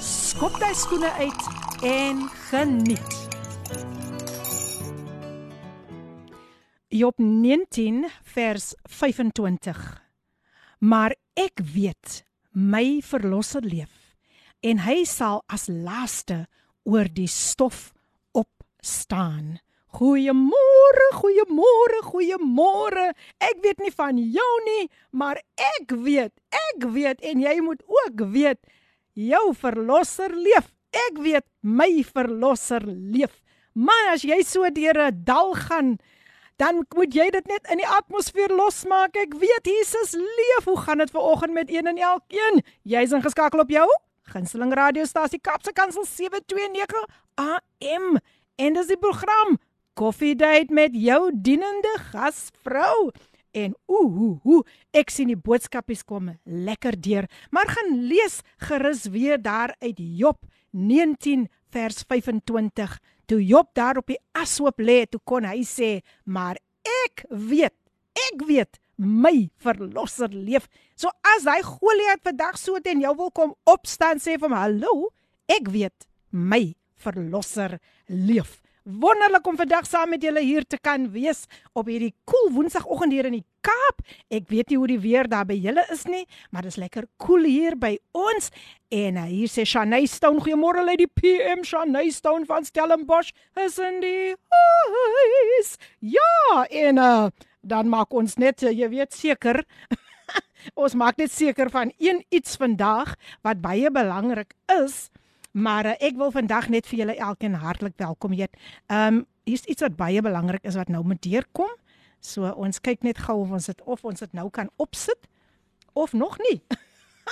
skop jy skoene uit en geniet. Job 19 vers 25. Maar ek weet my verlosser leef en hy sal as laaste oor die stof opstaan. Goeiemôre, goeiemôre, goeiemôre. Ek weet nie van jou nie, maar ek weet, ek weet en jy moet ook weet jou verlosser leef. Ek weet my verlosser leef. Man, as jy so deur 'n dal gaan, dan moet jy dit net in die atmosfeer losmaak. Ek weet Jesus leef. Hoe gaan dit ver oggend met een en elkeen? Jy's ingeskakel op jou gunsteling radiostasie Kapse Kansel 729 AM. En dis die program Coffee Date met jou dienende gasvrou. En ooh, ooh, ooh, ek sien die boodskapies kom lekker deur. Maar gaan lees gerus weer daar uit Job 19 vers 25. Toe Job daar op die ashoop lê, toe kon hy sê, "Maar ek weet, ek weet my verlosser leef." So as hy Goliat vandag so teen jou wil kom opstaan sê vir hom, "Hallo, ek weet my verlosser leef." Wonderlik om vandag saam met julle hier te kan wees op hierdie koel cool woensdagoggend hier in die Kaap. Ek weet nie hoe die weer daar by julle is nie, maar dit is lekker koel cool hier by ons. En uh, hier sê Shanay Stone, goeiemôre lê die PM Shanay Stone van Stellenbosch. Is in die huis. Ja, en uh, dan maak ons net, uh, jy weet seker ons maak net seker van een iets vandag wat baie belangrik is. Maar uh, ek wil vandag net vir julle elkeen hartlik welkom heet. Ehm um, hier's iets wat baie belangrik is wat nou met deurkom. So ons kyk net gou of ons dit of ons dit nou kan opsit of nog nie.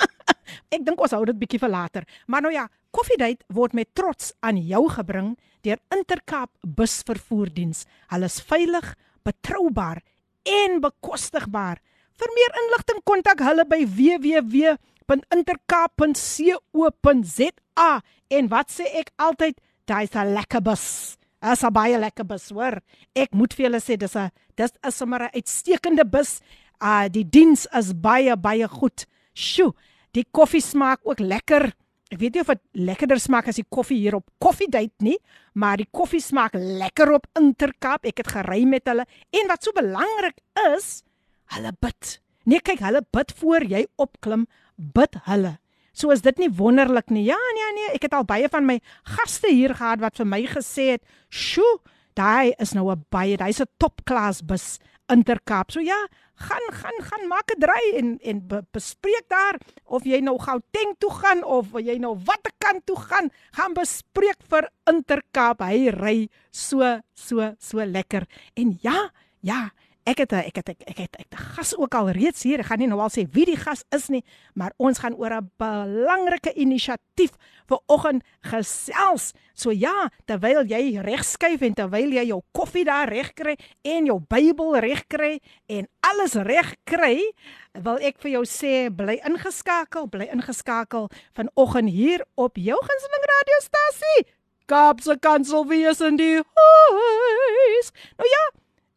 ek dink ons hou dit bietjie vir later. Maar nou ja, Koffiedייט word met trots aan jou gebring deur Intercape busvervoerdiens. Hulle is veilig, betroubaar en bekostigbaar. Vir meer inligting kontak hulle by www www.intercape.co.za en wat sê ek altyd, dis 'n lekker bus. As 'n baie lekker bus, hoor. Ek moet vir julle sê dis 'n dis is sommer 'n uitstekende bus. Uh die diens is baie baie goed. Sjoe, die koffie smaak ook lekker. Ek weet nie of dit lekkerder smaak as die koffie hier op Coffee Date nie, maar die koffie smaak lekker op Intercape. Ek het gery met hulle en wat so belangrik is, hulle bid. Nee, kyk, hulle bid voor jy opklim bid hulle. So is dit nie wonderlik nie. Ja, nee, nee, ek het al baie van my gaste hier gehad wat vir my gesê het, "Sjoe, daai is nou 'n baie, hy's 'n topklas bus Intercape." So ja, gaan gaan gaan maak 'n draai en en be, bespreek daar of jy nou Gauteng toe gaan of jy nou watter kant toe gaan, gaan bespreek vir Intercape. Hy ry so so so lekker. En ja, ja, ek het ek het ek, het ek het 'n gas ook al reeds hier. Ek gaan nie nou al sê wie die gas is nie, maar ons gaan oor 'n belangrike inisiatief vir oggend gesels. So ja, terwyl jy regskuif en terwyl jy jou koffie daar reg kry en jou Bybel reg kry en alles reg kry, wil ek vir jou sê bly ingeskakel, bly ingeskakel vanoggend hier op jou gunsteling radiostasie. Kaapse Kansel wees in die huis. Nou ja,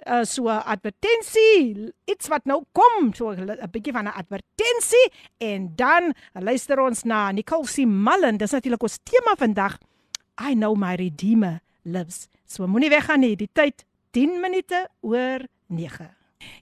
uh, so 'n advertensie, iets wat nou kom, so 'n bietjie van 'n advertensie en dan luister ons na Nicole C. Mullen, dis natuurlik ons tema vandag. I know my redeemer lives. So moenie weggaan nie, die tyd 10 minute oor 9.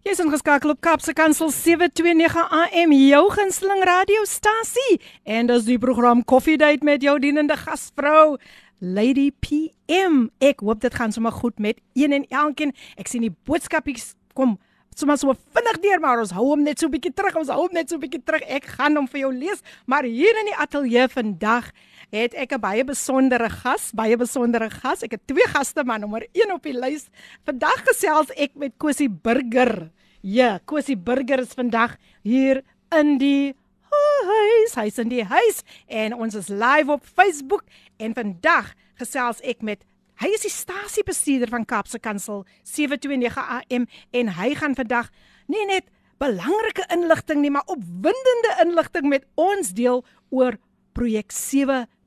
Jy is ingeskakel op Kapse Kansel 729 AM, jou gunsteling radiostasie. En dis die program Coffee Date met jou dienende gasvrou. Lady PM. Ek hoop dit gaan sommer goed met een en elkeen. Ek sien die boodskapies kom sommer so vinnig deur, maar ons hou hom net so 'n bietjie terug. Ons hou hom net so 'n bietjie terug. Ek gaan hom vir jou lees, maar hier in die ateljee vandag het ek 'n baie besondere gas, baie besondere gas. Ek het twee gaste, maar nommer 1 op die lys. Vandag gesels ek met Cosie Burger. Ja, Cosie Burger is vandag hier in die huis. Hy's in die huis. En ons is live op Facebook. En vandag gesels ek met hy is die stasiebestuurder van Kaapse Kansel 729 AM en hy gaan vandag nie net belangrike inligting nie, maar opwindende inligting met ons deel oor projek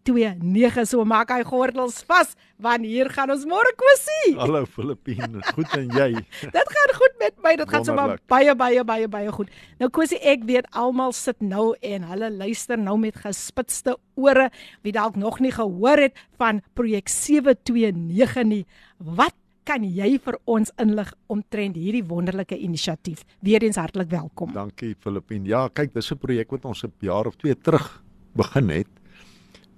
729. So maak hy gordels vas want hier gaan ons môre kwessie. Hallo Filippine, goed en jy? Dit gaan goed met my. Dit gaan sommer baie baie baie baie goed. Nou kwessie ek weet almal sit nou en hulle luister nou met gespitste ore wie dalk nog nie gehoor het van projek 729 nie. Wat kan jy vir ons inlig omtrent hierdie wonderlike inisiatief? Weereens hartlik welkom. Dankie Filippine. Ja, kyk, dis 'n projek wat ons 'n jaar of 2 terug begin het.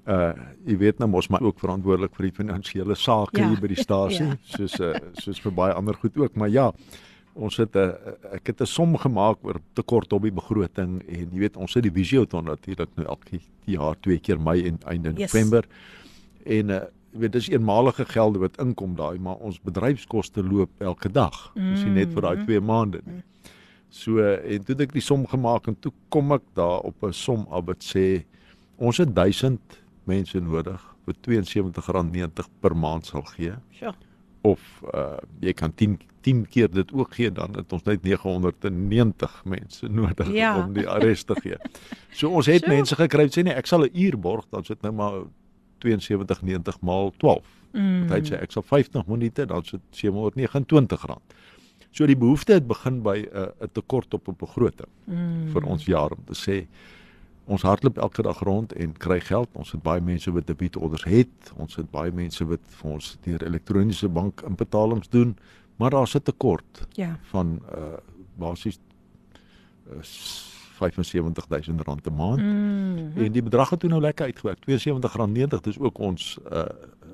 Uh jy weet nou mos maar ook verantwoordelik vir die finansiële sake Ja. hier by die stasie, Ja. soos uh soos vir baie ander goed ook, maar ja, ons het 'n uh, ek het 'n som gemaak oor tekort op die begroting en jy weet ons het die visioton natuurlik nou elke jaar twee keer Mei en einde Yes. November. En uh jy weet dis eenmalige gelde wat inkom daai, maar ons bedryfskoste loop elke dag. Dis nie net vir daai 2 maande nie. So en toe het ek die som gemaak en toe kom ek daar op 'n som af wat sê ons het 1000 mense nodig wat R72.90 per maand sal gee Sjoe. of uh jy kan 10 10 keer dit ook gee dan het ons net 990 mense nodig Ja. om die arrest te gee. So ons het Sjoe. mense gekry wat sê nee, ek sal 'n uur borg, dan sit nou maar 72.90 maal 12. Mm. Hy sê ek sal 50 minute dan sit R729. So die behoefte het begin by 'n uh, 'n tekort op 'n begroting Mm. vir ons jaar om te sê ons hardloop elke dag rond en kry geld. Ons het baie mense wat debietorders het. Ons het baie mense wat vir ons deur elektroniese bank inbetalings doen, maar daar's 'n tekort Ja. van uh basies uh, 75000 rand 'n maand. Mm. En die bedrag het toe nou lekker uitgewerk. R72.90 dis ook ons uh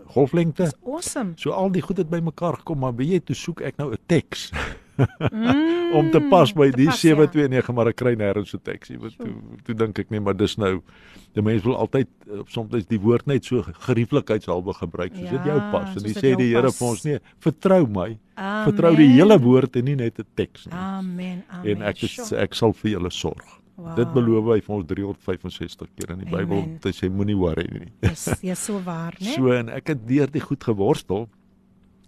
golflengte. Dis awesome. So al die goed het bymekaar gekom, maar weet jy, toe soek ek nou 'n teks Mm. om te pas by die pas, ja. 729, maar ek kry nêrens 'n nie. Want toe toe dink ek nee, maar dis nou die mense wil altyd uh, soms die woord net so gerieflikheidshalwe gebruik soos dit jou Ja, pas. En dit sê die Here vir ons nee, vertrou my. Amen. Vertrou die hele woord en nie net 'n teks nie. Amen. Amen. En ek is, ek sal vir julle sorg. Wow. Dit beloof hy vir ons 365 keer in die Bybel. Amen. Hy sê moenie worry nie. Dis dis so waar, né? So en ek het deur die goed geworstel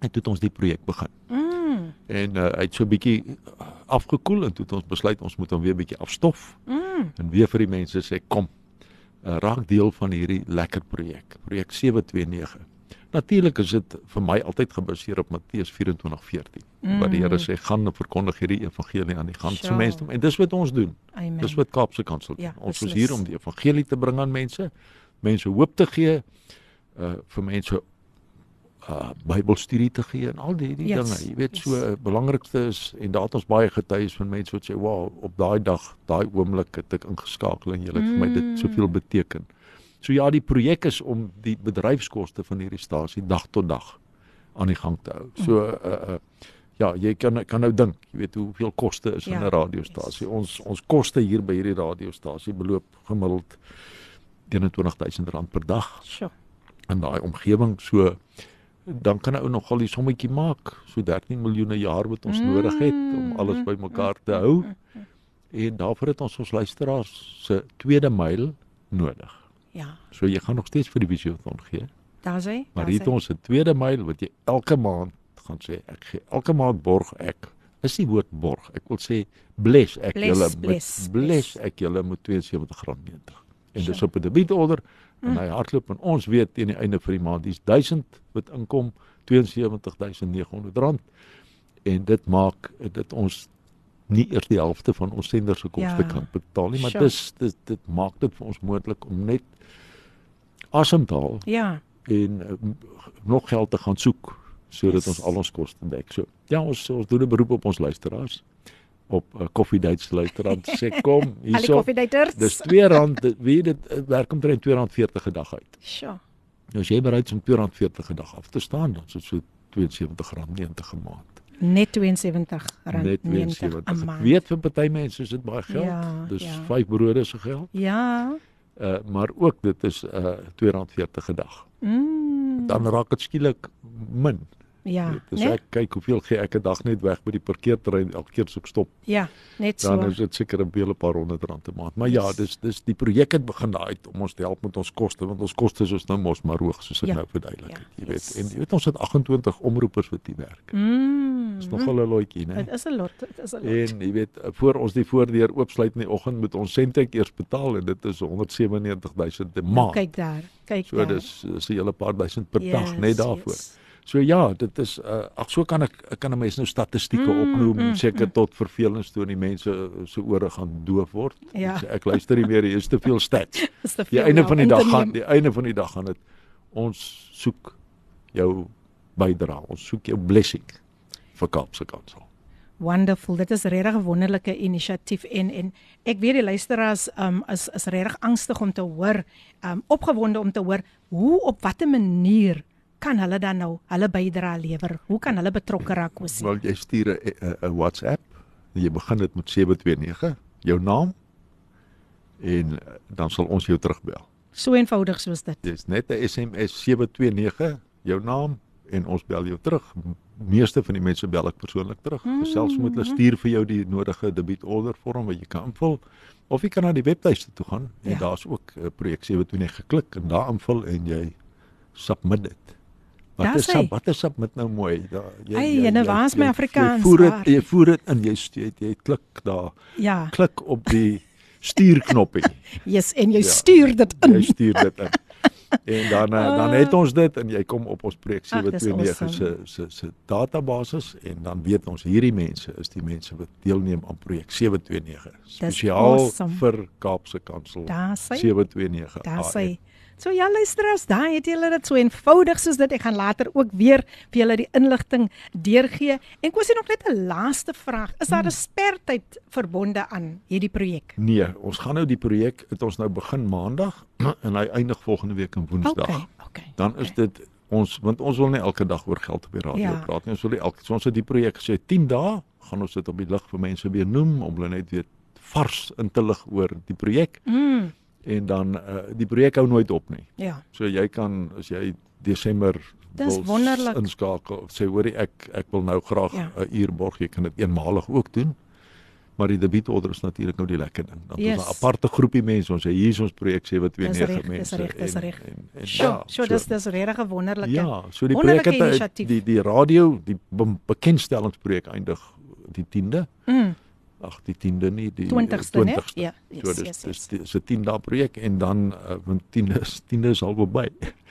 en toe het ons die projek begin. Mm. En uh, hy het so 'n bietjie afgekoel en toe het ons besluit ons moet hom weer bietjie afstof Mm. en weer vir die mense sê kom uh, raak deel van hierdie lekker projek, projek 729. Natuurlik is dit vir my altyd gebaseer op Matteus 24:14 mm. waar die Here sê gaan en verkondig hierdie evangelie aan die ganse Sure. mense en dis wat ons doen. Amen. Dis wat Kaapse Kansel doen. Ja, ons is hier om die evangelie te bring aan mense, mense hoop te gee, uh vir mense uh Bybelstudie te gee en al die die Yes, dinge. Jy weet yes. so uh, belangrikste is en daar het ons baie getuies van mense wat sê, "Wow, op daai dag, daai oomblik het ek ingeskakel en jy het vir my dit soveel Mm. beteken." So ja, die projek is om die bedryfskoste van hierdie stasie dag tot dag aan die gang te hou. So uh, uh ja, jy kan kan nou dink, jy weet hoeveel koste is Ja, in 'n radiostasie. Ons ons koste hier by hierdie radiostasie beloop gemiddeld R21000 per dag Sjoe. in daai omgewing. So dan kan 'n ou nogal die sommetjie maak, so 13 miljoen per jaar wat ons mm. nodig het om alles bymekaar te hou. En daarvoor het ons ons luisteraars se tweede myl nodig. Ja. So jy gaan nog steeds vir die visioton gee, Daar's hy. maar hier het ons 'n tweede myl wat jy elke maand gaan sê ek gee elke maand borg ek is die woord borg. Ek wil sê bless ek Bless, julle met bless, bless bless. ek julle met R72.90. En dis Sure. op 'n debietorder en Mm. hy hardloop en ons weet teen die einde van die maand dis 1000 wat inkom R72900 en dit maak dit ons nie eers die helfte van ons sender se koste Ja. kan betaal nie, maar Sure. dis dit dit maak dit vir ons moontlik om net asem te haal Ja. en uh, nog geld te gaan soek sodat yes. ons al ons koste dek. So ja, ons ons doen 'n beroep op ons luisteraars op uh, koffiedates luisteraars sê kom hierso. Dis R2, dit- weet jy dit werk omtrent R240 'n dag uit. Sjoe. Nou as jy bereid is om R240 'n dag af te staan, dan is dit so R72.90 'n maand. Net R72 Net 90 72.'n Ek maand. weet vir party mense is dit baie geld. Ja, Dis ja. 5 brode se geld. Ja. Uh maar ook dit is uh R240 'n dag. Mm. Dan raak dit skielik min. Ja, Dus né? ek kyk hoeveel gee ek 'n dag net weg by die parkeerterrein elke keer as ek stop. Ja, net so. Dan is dit seker 'n hele paar honderd rand 'n maand. Maar ja, Yes. dis dis die projek het begin daai om ons te help met ons koste want ons koste is ons nou mos maar hoog soos ek Ja. nou verduidelik Ja, het. Jy yes. weet, en jy weet ons het 28 omroepers wat hier werk. Mm. Dis nogal 'n lotjie, né? Dit is 'n lot, dit is 'n lot. En jy weet, voor ons die voordeur oopsluit in die oggend moet ons sentek eers betaal en dit is 197000 'n Nou, maand. kyk daar. Kyk So daar. dis is 'n hele paar duisend per dag Yes, net daarvoor. yes. So ja, dit is uh, ag so kan ek ek kan 'n mens nou statistieke Mm, opnoem mm, seker mm. tot vervelings toe die mense uh, se ore gaan doof word. Ja. So ek luister nie meer, hier is te veel stats. Te Die veel einde om van die dag gaan die einde van die dag gaan dit ons soek jou bydra. Ons soek jou blessing vir Kaapse Kansel. Wonderful. Dit is regtig 'n wonderlike inisiatief en en ek weet die luisteraars um is is regtig angstig om te hoor, um opgewonde om te hoor hoe op watter manier kan hulle dan nou hulle bydra lewer? Hoe kan hulle betrokke raak Kosie? Wel jy stuur 'n WhatsApp. Jy begin dit met 729, jou naam en uh, dan sal ons jou terugbel. So eenvoudig soos dit. Dis net 'n SMS 729 jou naam en ons bel jou terug. Meeste van die mense bel ek persoonlik terug. Mm, Selfs moet hulle mhm. stuur vir jou die nodige debietorder vorm wat jy kan invul of jy kan na die webtuiste toe gaan en Ja. daar's ook 'n projek 729 geklik en daar invul en jy submit dit. Wat Daar's is hy. sub, wat is sub met nou mooi? Daar jy Ai, jene, waar is my jy- Afrikaans? Jy voer dit jy voer dit in jy st- jy, jy klik daar Ja. klik op die stuurknoppie. Yes, en jy Ja. stuur dit in. Jy stuur dit in. En dan uh, dan het ons dit en jy kom op ons projek Ag, dis 729 awesome. se se se database en dan weet ons hierdie mense is die mense wat deelneem aan projek 729 spesiaal awesome. vir Kaapse Kansel Daar sê 729 Daar AM. So ja luisteraars, daai het julle dit so eenvoudig soos dit. Ek gaan later ook weer vir julle die inligting deurgee. En ek sien nog net 'n laaste vraag. Is daar 'n spertyd verbonde aan hierdie projek? Nee, ons gaan nou die projek het ons nou begin maandag en hy eindig volgende week in Woensdag. Okay, okay. Dan is dit ons want ons wil nie elke dag oor geld op die radio ja. praat nie. Ons wil nie elke so ons het die projek gesê 10 dae gaan ons dit op die lig vir mense weer noem om hulle net weer vars in te lig oor die projek Mm, en dan uh, die projek hou nooit op nie. ja. So jy kan as jy Desember Dis wil wonderlik. inskakel of sê hoorie ek ek wil nou graag 'n Ja. uur borg, jy kan dit eenmalig ook doen. Maar die debietorder is natuurlik nou die lekker ding. Dan Yes. yes. 'n aparte groepie mense. Ons sê hier is ons projek Dis reg, 729 dis mense. reg, dis reg. en- en Sjoe, ja, sjoe, dis dis regtig 'n wonderlike. Ja, so die projek het die die radio, die be bekendstellingsprojek eindig die 10de. Mm, Ag, die 10de nie, die 20ste, né? 20ste. Ja, so yes, dis yes, dis yes. dis 'n 10 dae projek en dan uh, want 10de is 10de is al verby.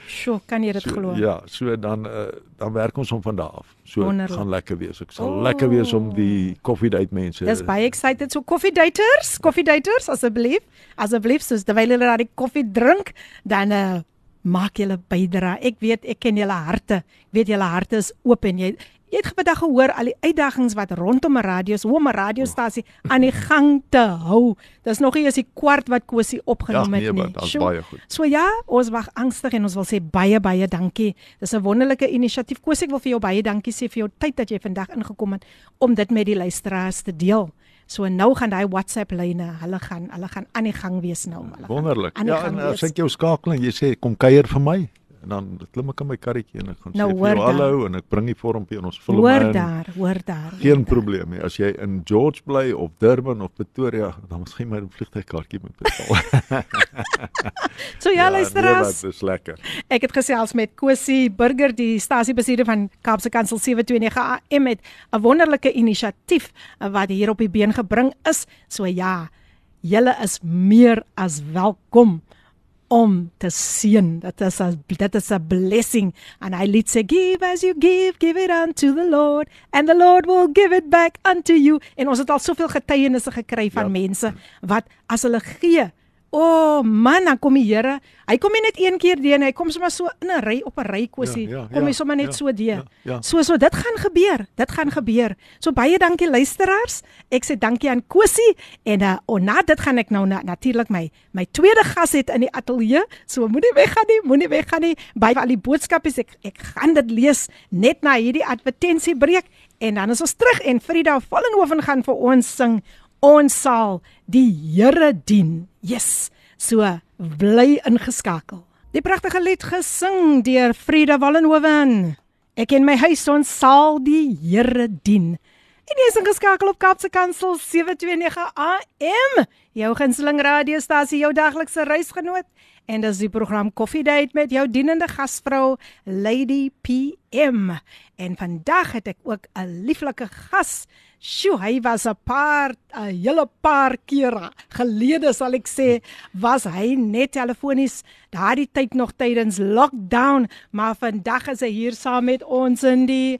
Sjoe, kan jy dit So, glo? ja, so dan uh, dan werk ons hom van daar af. So Wonderlik. dit gaan lekker wees. Ek sal Oh. oh. lekker wees om die koffiedייט mense. Dis baie excited so koffie daters, koffie daters asseblief. Asseblief soos terwyl julle daai koffie drink, dan uh, maak julle bydra. Ek weet ek ken julle harte. Ek weet julle harte is oop en jy jy het vandag gehoor al die uitdagings wat rondom 'n radio is, hoe om 'n radiostasie aan die gang te hou. Dis nog nie eens die kwart wat Kosie nee, het maar nie. dit's Sjoe. baie goed. So ja, ons wag angstig en ons wil sê baie baie dankie. Dis 'n wonderlike inisiatief. Koos ek wil vir jou baie dankie sê vir jou tyd dat jy vandag ingekom het om dit met die luisteraars te deel. So nou gaan daai WhatsApp lyne, hulle gaan hulle gaan aan die gang wees nou. Hulle Wonderlik. Ja, en as wees. ek jou skakel en jy sê kom kuier vir my en dan klim ek in my karretjie en ek gaan Nou, sê vir hoor jou daar. hallo en ek bring die vormpie en ons vul hom Hoor in. daar, hoor daar. Geen hoor probleem nie. As jy in George bly of Durban of Pretoria, dan miskien maar 'n vliegtuigkaartjie moet betaal. daar. So ja, nee, luisteraars, wat is lekker. ek het gesels met Kosie Burger, die stasiebestuurder van Kaapse Kansel 729 AM met 'n wonderlike inisiatief wat hier op die been gebring is. So ja, julle is meer as welkom om te seën. Dit is 'n dit is 'n blessing and hy lied sê give as you give, give it unto the Lord and the Lord will give it back unto you. En ons het al soveel getuienisse gekry van Ja. mense wat as hulle gee O oh, man, dan kom die Here. Hy kom nie net een keer deur nie. Hy kom sommer so in 'n ry op 'n ry kwessie. Ja, ja, kom hy ja, sommer net ja, so deur. ja, ja. So so dit gaan gebeur. Dit gaan gebeur. So baie dankie luisteraars. Ek sê dankie aan Kosie en uh, oh, na dit gaan ek nou na, natuurlik my my tweede gas het in die ateljee. So moenie weggaan nie, moenie weggaan nie. By al die boodskappe ek ek gaan dit lees net na hierdie advertensiebreek en dan is ons terug en Frida Vollenhoven gaan vir ons sing ons sal die Here dien. Yes. So bly ingeskakel. Die pragtige lied gesing deur Frida Wallenhoven. Ek en my huis ons sal die Here dien. En jy is ingeskakel op Kapse Kansel 729 AM, jou gunsteling radiostasie, jou daglikse reisgenoot. En dis die program Coffee Date met jou dienende gasvrou Lady PM. En vandag het ek ook 'n lieflike gas. Sjoe, hy was 'n paar 'n hele paar kere gelede sal ek sê, was hy net telefonies daardie tyd nog tydens lockdown, maar vandag is hy hier saam met ons in die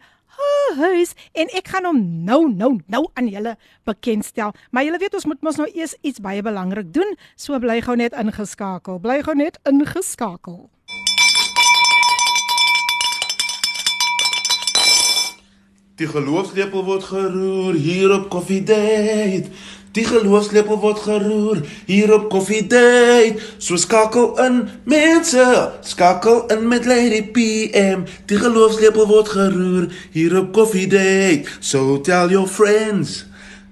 huis en ek gaan hom nou nou nou aan julle bekendstel. Maar julle weet ons moet mos nou eers iets baie belangrik doen, so bly gou net ingeskakel. Bly gou net ingeskakel. Die geloofslepel word geroer hier op Coffee Date. Die geloofslepel word geroer hier op Coffee Date. So skakel in mense, skakel in met Lady PM. Die geloofslepel word geroer hier op Coffee Date. So tell your friends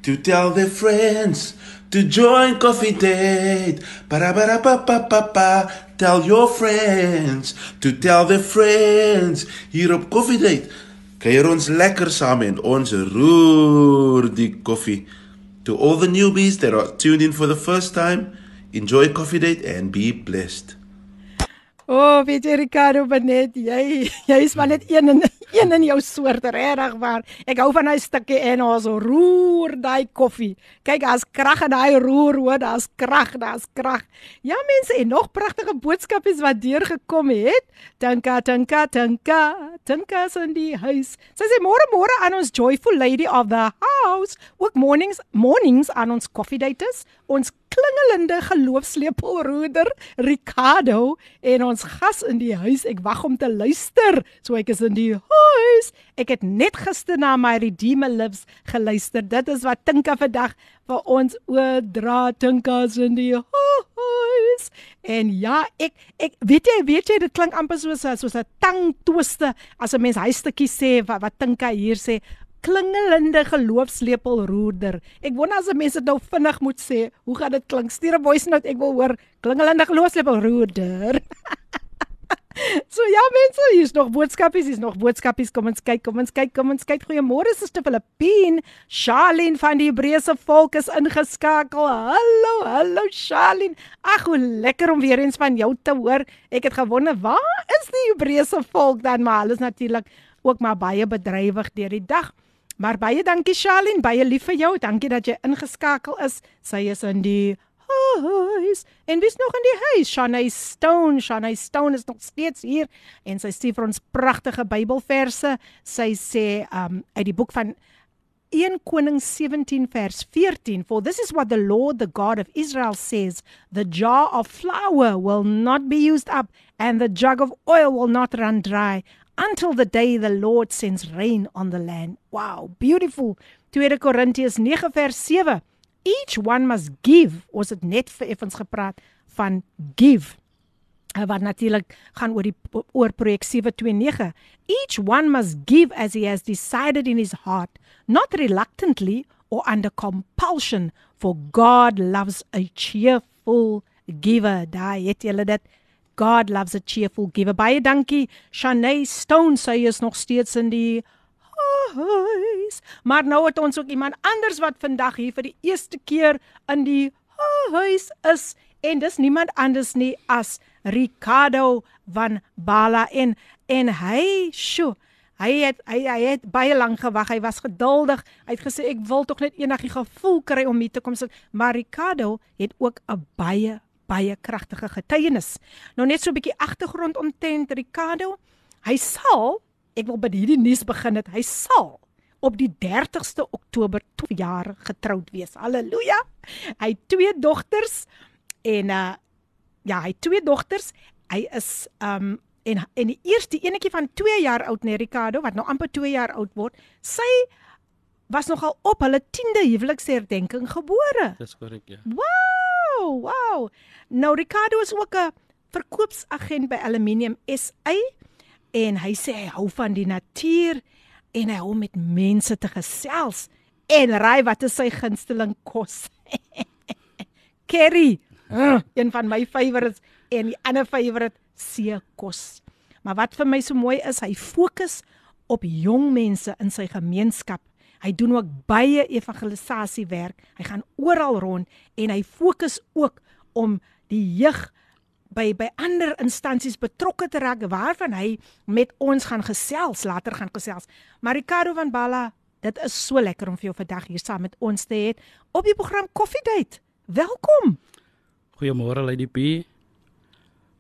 to tell their friends to join Coffee Date. Para para pa pa pa pa. Tell your friends to tell their friends hier op Coffee Date. Kuier ons lekker saam en ons roer die koffie. To all the newbies that are tuned in for the first time, enjoy Coffee Date and be blessed. O, oh, weet jy Ricardo Benet, jy jy is maar net een in een in jou soort regtig waar. Ek hou van hy stukkie en ons roer daai koffie. Kyk, as krag in daai roer, hoor, daar's krag, daar's krag. Ja mense, en nog pragtige boodskapies wat deurgekom het. Danka, danka, danka. Danka in die huis. Sy sê môre môre aan ons joyful lady of the house. Ook mornings mornings aan ons coffee daters. Ons klingelende geloofslepelroeder Ricardo en ons gas in die huis. Ek wag om te luister. So ek is in die huis. Ek het net gister na my Redeemer Lives geluister. Dit is wat Tinka vandag vir ons oordra. Tinka's in die huis. En ja, ek ek weet jy, weet jy dit klink amper soos soos 'n tangtwiste as 'n mens hy stukkie sê wat wat Tinka hier sê klingelende geloofslepelroerder. Ek wonder as mense nou vinnig moet sê, hoe gaan dit klink? Stuur 'n voice note, ek wil hoor klingelende geloofslepelroerder. so ja mense, hier's nog boodskapies, hier's nog boodskapies. Kom ons kyk, kom ons kyk, kom ons kyk. Goeiemôre Suster Filippine. Charlene van die Hebreëse volk is ingeskakel. Hallo, hallo Charlene. Ag, hoe lekker om weer eens van jou te hoor. Ek het gewonder, waar is die Hebreëse volk dan? Maar hulle is natuurlik ook maar baie bedrywig deur die dag. Maar baie dankie Charlene, baie lief vir jou. Dankie dat jy ingeskakel is. Sy is in die huis. En wie's nog in die huis? Shanay Stone. Shanay Stone is nog steeds hier en sy stuur vir ons pragtige Bybelverse. Sy sê um uit die boek van 1 Konings 17 vers 14 For this is what the Lord the God of Israel says the jar of flour will not be used up and the jug of oil will not run dry until the day the Lord sends rain on the land. Wow, beautiful. 2 Korintiërs 9 vers 7. Each one must give. Ons het net vir effens gepraat van give. Wat natuurlik gaan oor die oor projek 729. Each one must give as he has decided in his heart, not reluctantly or under compulsion, for God loves a cheerful giver. Daai het julle dit God loves a cheerful giver. Baie dankie. Shanay Stone sê is nog steeds in die huis. Maar nou het ons ook iemand anders wat vandag hier vir die eerste keer in die huis is en dis niemand anders nie as Ricardo van Bala en en hy, sjo, hy het hy, hy het baie lank gewag. Hy was geduldig. Hy het gesê ek wil tog net eendag gevoel kry om hier te kom sit. Maar Ricardo het ook 'n baie baie kragtige getuienis. Nou net so 'n bietjie agtergrond omtrent Ricardo. Hy sal, ek wil by hierdie nuus begin het, hy sal op die 30ste Oktober 2 jaar getroud wees. Halleluja. Hy het twee dogters en uh ja, hy het twee dogters. Hy is um en en die eerste enetjie van 2 jaar oud, nee Ricardo, wat nou amper 2 jaar oud word, sy was nogal op hulle 10de huweliksherdenking gebore. Dis korrek, ja. Wow, wow. Nou Ricardo is ook 'n verkoopsagent by Aluminium SA en hy sê hy hou van die natuur en hy hou met mense te gesels. En raai wat is sy gunsteling kos? Curry. Uh, een van my favorites en die ander favorite seekos. Maar wat vir my so mooi is, hy fokus op jong mense in sy gemeenskap. Hy doen ook baie evangelisasiewerk. Hy gaan oral rond en hy fokus ook om die jeug by by ander instansies betrokke te raak waarvan hy met ons gaan gesels, later gaan gesels. Maar Ricardo van Balla, dit is so lekker om vir jou vandag hier saam met ons te hê op die program Coffee Date. Welkom. Goeiemôre Lady P.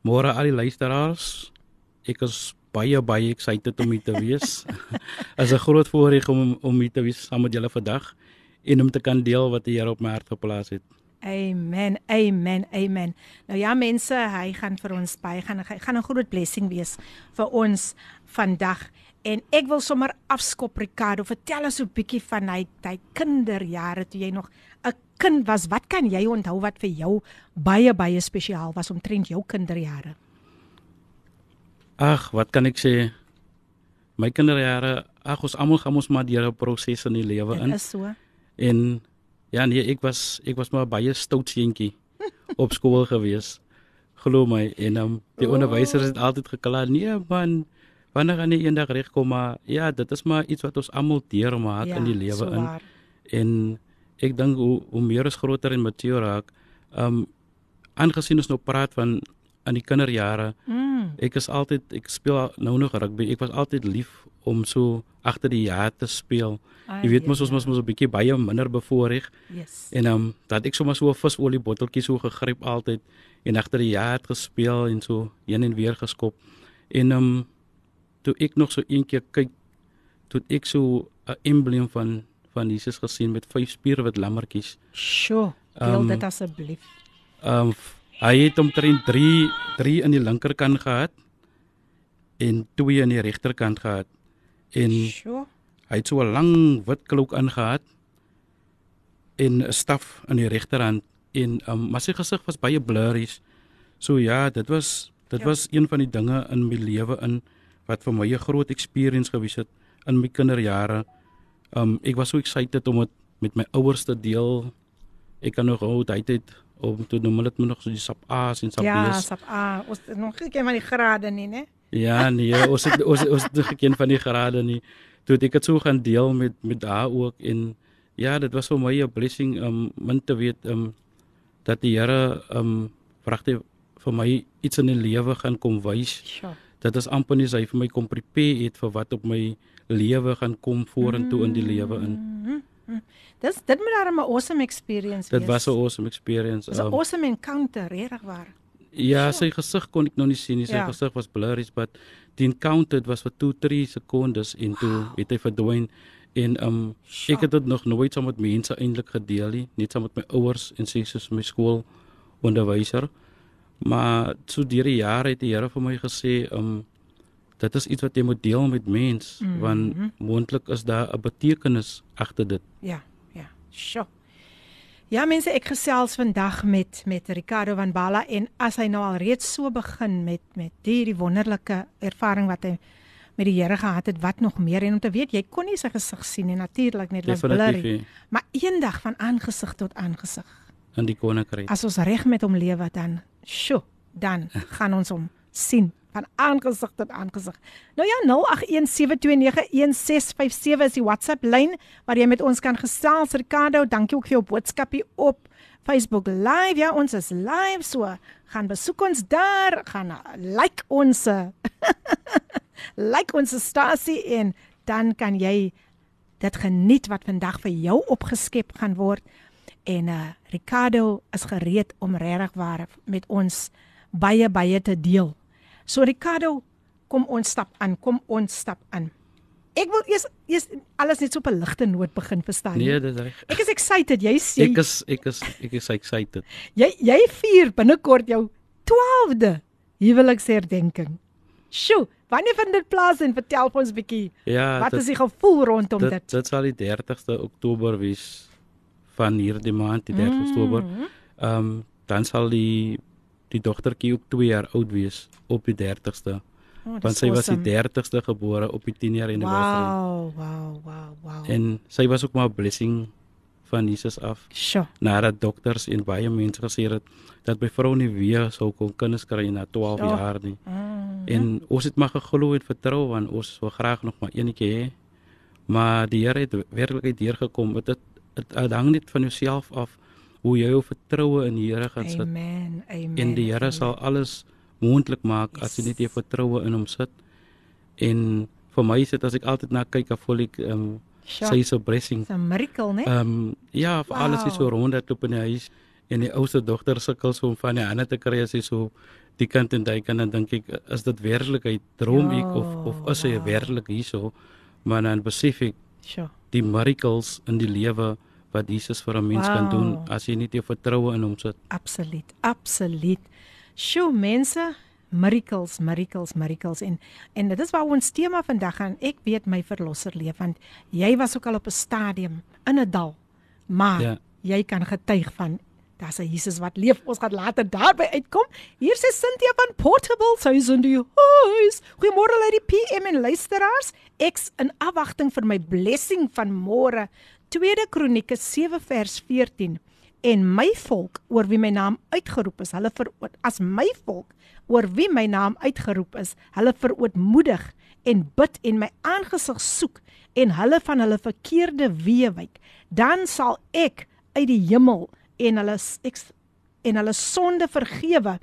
Môre al die luisteraars. Ek is baie baie excited om hier te wees. is 'n groot voorreg om om hier te wees saam met julle vandag en om te kan deel wat die Here op my hart geplaas het. Amen. Amen. Amen. Nou ja mense, hy gaan vir ons baie gaan hy gaan 'n groot blessing wees vir ons vandag. En ek wil sommer afskop Ricardo, vertel ons 'n bietjie van hy hy kinderjare toe jy nog 'n kind was. Wat kan jy onthou wat vir jou baie baie spesiaal was omtrent jou kinderjare? Ag, wat kan ek sê? My kinderjare, ag ons almal gaan ons maar deur 'n proses in die lewe in. Dit is so. En ja, nee, ek was ek was maar baie stout seentjie op skool gewees. Glo my en um, die Oh. onderwysers het altyd gekla, nee man, wanneer gaan jy eendag regkom maar ja, dit is maar iets wat ons almal deurmaak in die lewe so in. En ek dink hoe hoe meer ons groter en mature raak, um aangesien ons nou praat van aan die kinderjare, Mm. ek is altyd ek speel nou nog rugby. Ek was altyd lief om so agter die jaar te speel. Ai, Jy weet mos ja, ons mos mos 'n bietjie baie minder bevoorreg Yes. en um dat ek sommer so 'n visolie botteltjie so gegryp altyd en agter die jaar gespeel en so heen en weer geskop. En um toe ek nog so een keer kyk, toe ek so 'n embleem van van Jesus gesien met vyf spierwit lammetjies. Sjoe, deel Um, dit asseblief. Um hy het omtrent 3 3 in die linkerkant gehad en 2 aan die regterkant gehad. En Sjoe. hy het so 'n lang wit klok aangehad en 'n staf in die regterhand en um maar sy gesig was baie blurry. So ja, dit was dit Ja. was een van die dinge in my lewe in wat vir my 'n groot experience gewees het in my kinderjare. Um ek was so excited om dit met my ouers te deel. Ek kan nog onthou hy het om toe noem hulle dit nog so die sap A's en sap Ja, B's. sap A. Ons nog geen van die grade nie, né? Ja, nee, ons het ons ons het nie geken van die grade nie. Toe het ek dit so gaan deel met met haar ook en ja, dit was vir my 'n blessing om min te weet um dat die Here um vragte vir my iets in die lewe gaan kom wys. Sjoe. Dit is amper nie sy vir my kom prepare het vir wat op my lewe gaan kom vorentoe in die lewe in. Mhm, mhm. Dis dit moet darem 'n awesome experience Dit wees. was 'n awesome experience. 'n Um, awesome encounter, regtig waar. Ja, sy gesig kon ek nog nie sien nie. Sy Ja. gesig was blurry, but die encounter was vir 2, 3 sekondes en toe het hy verdwyn en um Sjoe. ek het dit nog nooit saam met mense eintlik gedeel nie, net saam met my ouers en sies soos my skool onderwyser. Maar so deur die jare het die Here vir my gesê um dit is iets wat jy moet deel met mens Mhm. want moontlik is daar 'n betekenis agter dit. Ja, ja. Sjoe. Ja mense, ek gesels vandag met met Ricardo van Balla en as hy nou al reeds so begin met met hierdie wonderlike ervaring wat hy met die Here gehad het, wat nog meer en om te weet jy kon nie sy gesig sien nie natuurlik net was blurry. Maar eendag van aangesig tot aangesig. in die koninkryk. As ons reg met hom lewe dan, sjoe, dan gaan ons hom sien van aangesig tot aangesig. Nou ja, 0817291657 is die WhatsApp lyn waar jy met ons kan gesels. Ricardo, dankie ook vir jou boodskapie op Facebook Live. Ja, ons is live so. Gaan besoek ons daar, gaan like ons like ons stasie en dan kan jy dit geniet wat vandag vir jou opgeskep gaan word. En uh Ricardo is gereed om regtig waar met ons baie baie te deel. So Ricardo, kom ons stap aan, kom ons stap aan. Ek wil eers eers alles net so op 'n ligte noot begin verstaan. Nee, dit reg. Ek is excited. Jy sê Ek is ek is ek is excited. jy jy vier binnekort jou 12de huweliksherdenking. Sjoe, wanneer vind dit plaas en vertel vir ons bietjie Ja, wat dit- is die gevoel rondom dit, dit? dit sal die 30ste Oktober wees van hierdie maand, die 30 mm. Oktober. Ehm um, dan sal die die dogtertjie ook 2 jaar oud wees op die 30ste. Oh, Want sy was awesome. die 30ste gebore op die 10 jaar anniversary. Wow, wow, wow, wow. En sy was ook maar 'n blessing van Jesus af. Sjoe. Nadat dokters en baie mense gesê het dat by vrou nie weer sou kon kinders kry na 12 Ja. jaar nie. Mm. En ons het maar geglo en vertrou want ons wil graag nog maar eenetjie hê. Maar die Here het werklik deurgekom. Dit het hang net van jouself af hoe jy jou vertroue in die Here gaan sit. Amen. Amen. En die Here sal alles moontlik maak as jy net jou vertroue in hom sit. En vir my is dit as ek altyd na kyk, dan voel ek ehm um, Sure. sy so blessing. It's a miracle, né? Ehm um, ja, vir wow. alles is so Wow. rond dat loop in die huis en die ouste dogter sukkel so om van die hande te kry as sy so die kant en daai kant en dink ek is dit werklikheid droom ek of of is hy wow. werklik hierso maar dan besef ek Sure. die miracles in die lewe wat Jesus vir 'n mens wow. kan doen as jy net jou vertroue in hom sit. Absoluut, absoluut. Sjoe, mense, miracles, miracles, miracles en en dit is waar ons tema vandag gaan. Ek weet my verlosser leef want jy was ook al op 'n stadium in 'n dal. Maar ja. Jy kan getuig van daar's 'n Jesus wat leef. Ons gaan later daarby uitkom. Hier sê Cynthia van Portable, in die huis. Goeiemôre uit die PM en luisteraars. Ek's in afwagting vir my blessing van môre. Tweede Kronieke 7 vers 14 en my volk oor wie my naam uitgeroep is, hulle ver as my volk oor wie my naam uitgeroep is, hulle verootmoedig en bid en my aangesig soek en hulle van hulle verkeerde weë wyk, dan sal ek uit die hemel en hulle ek en hulle sonde vergewe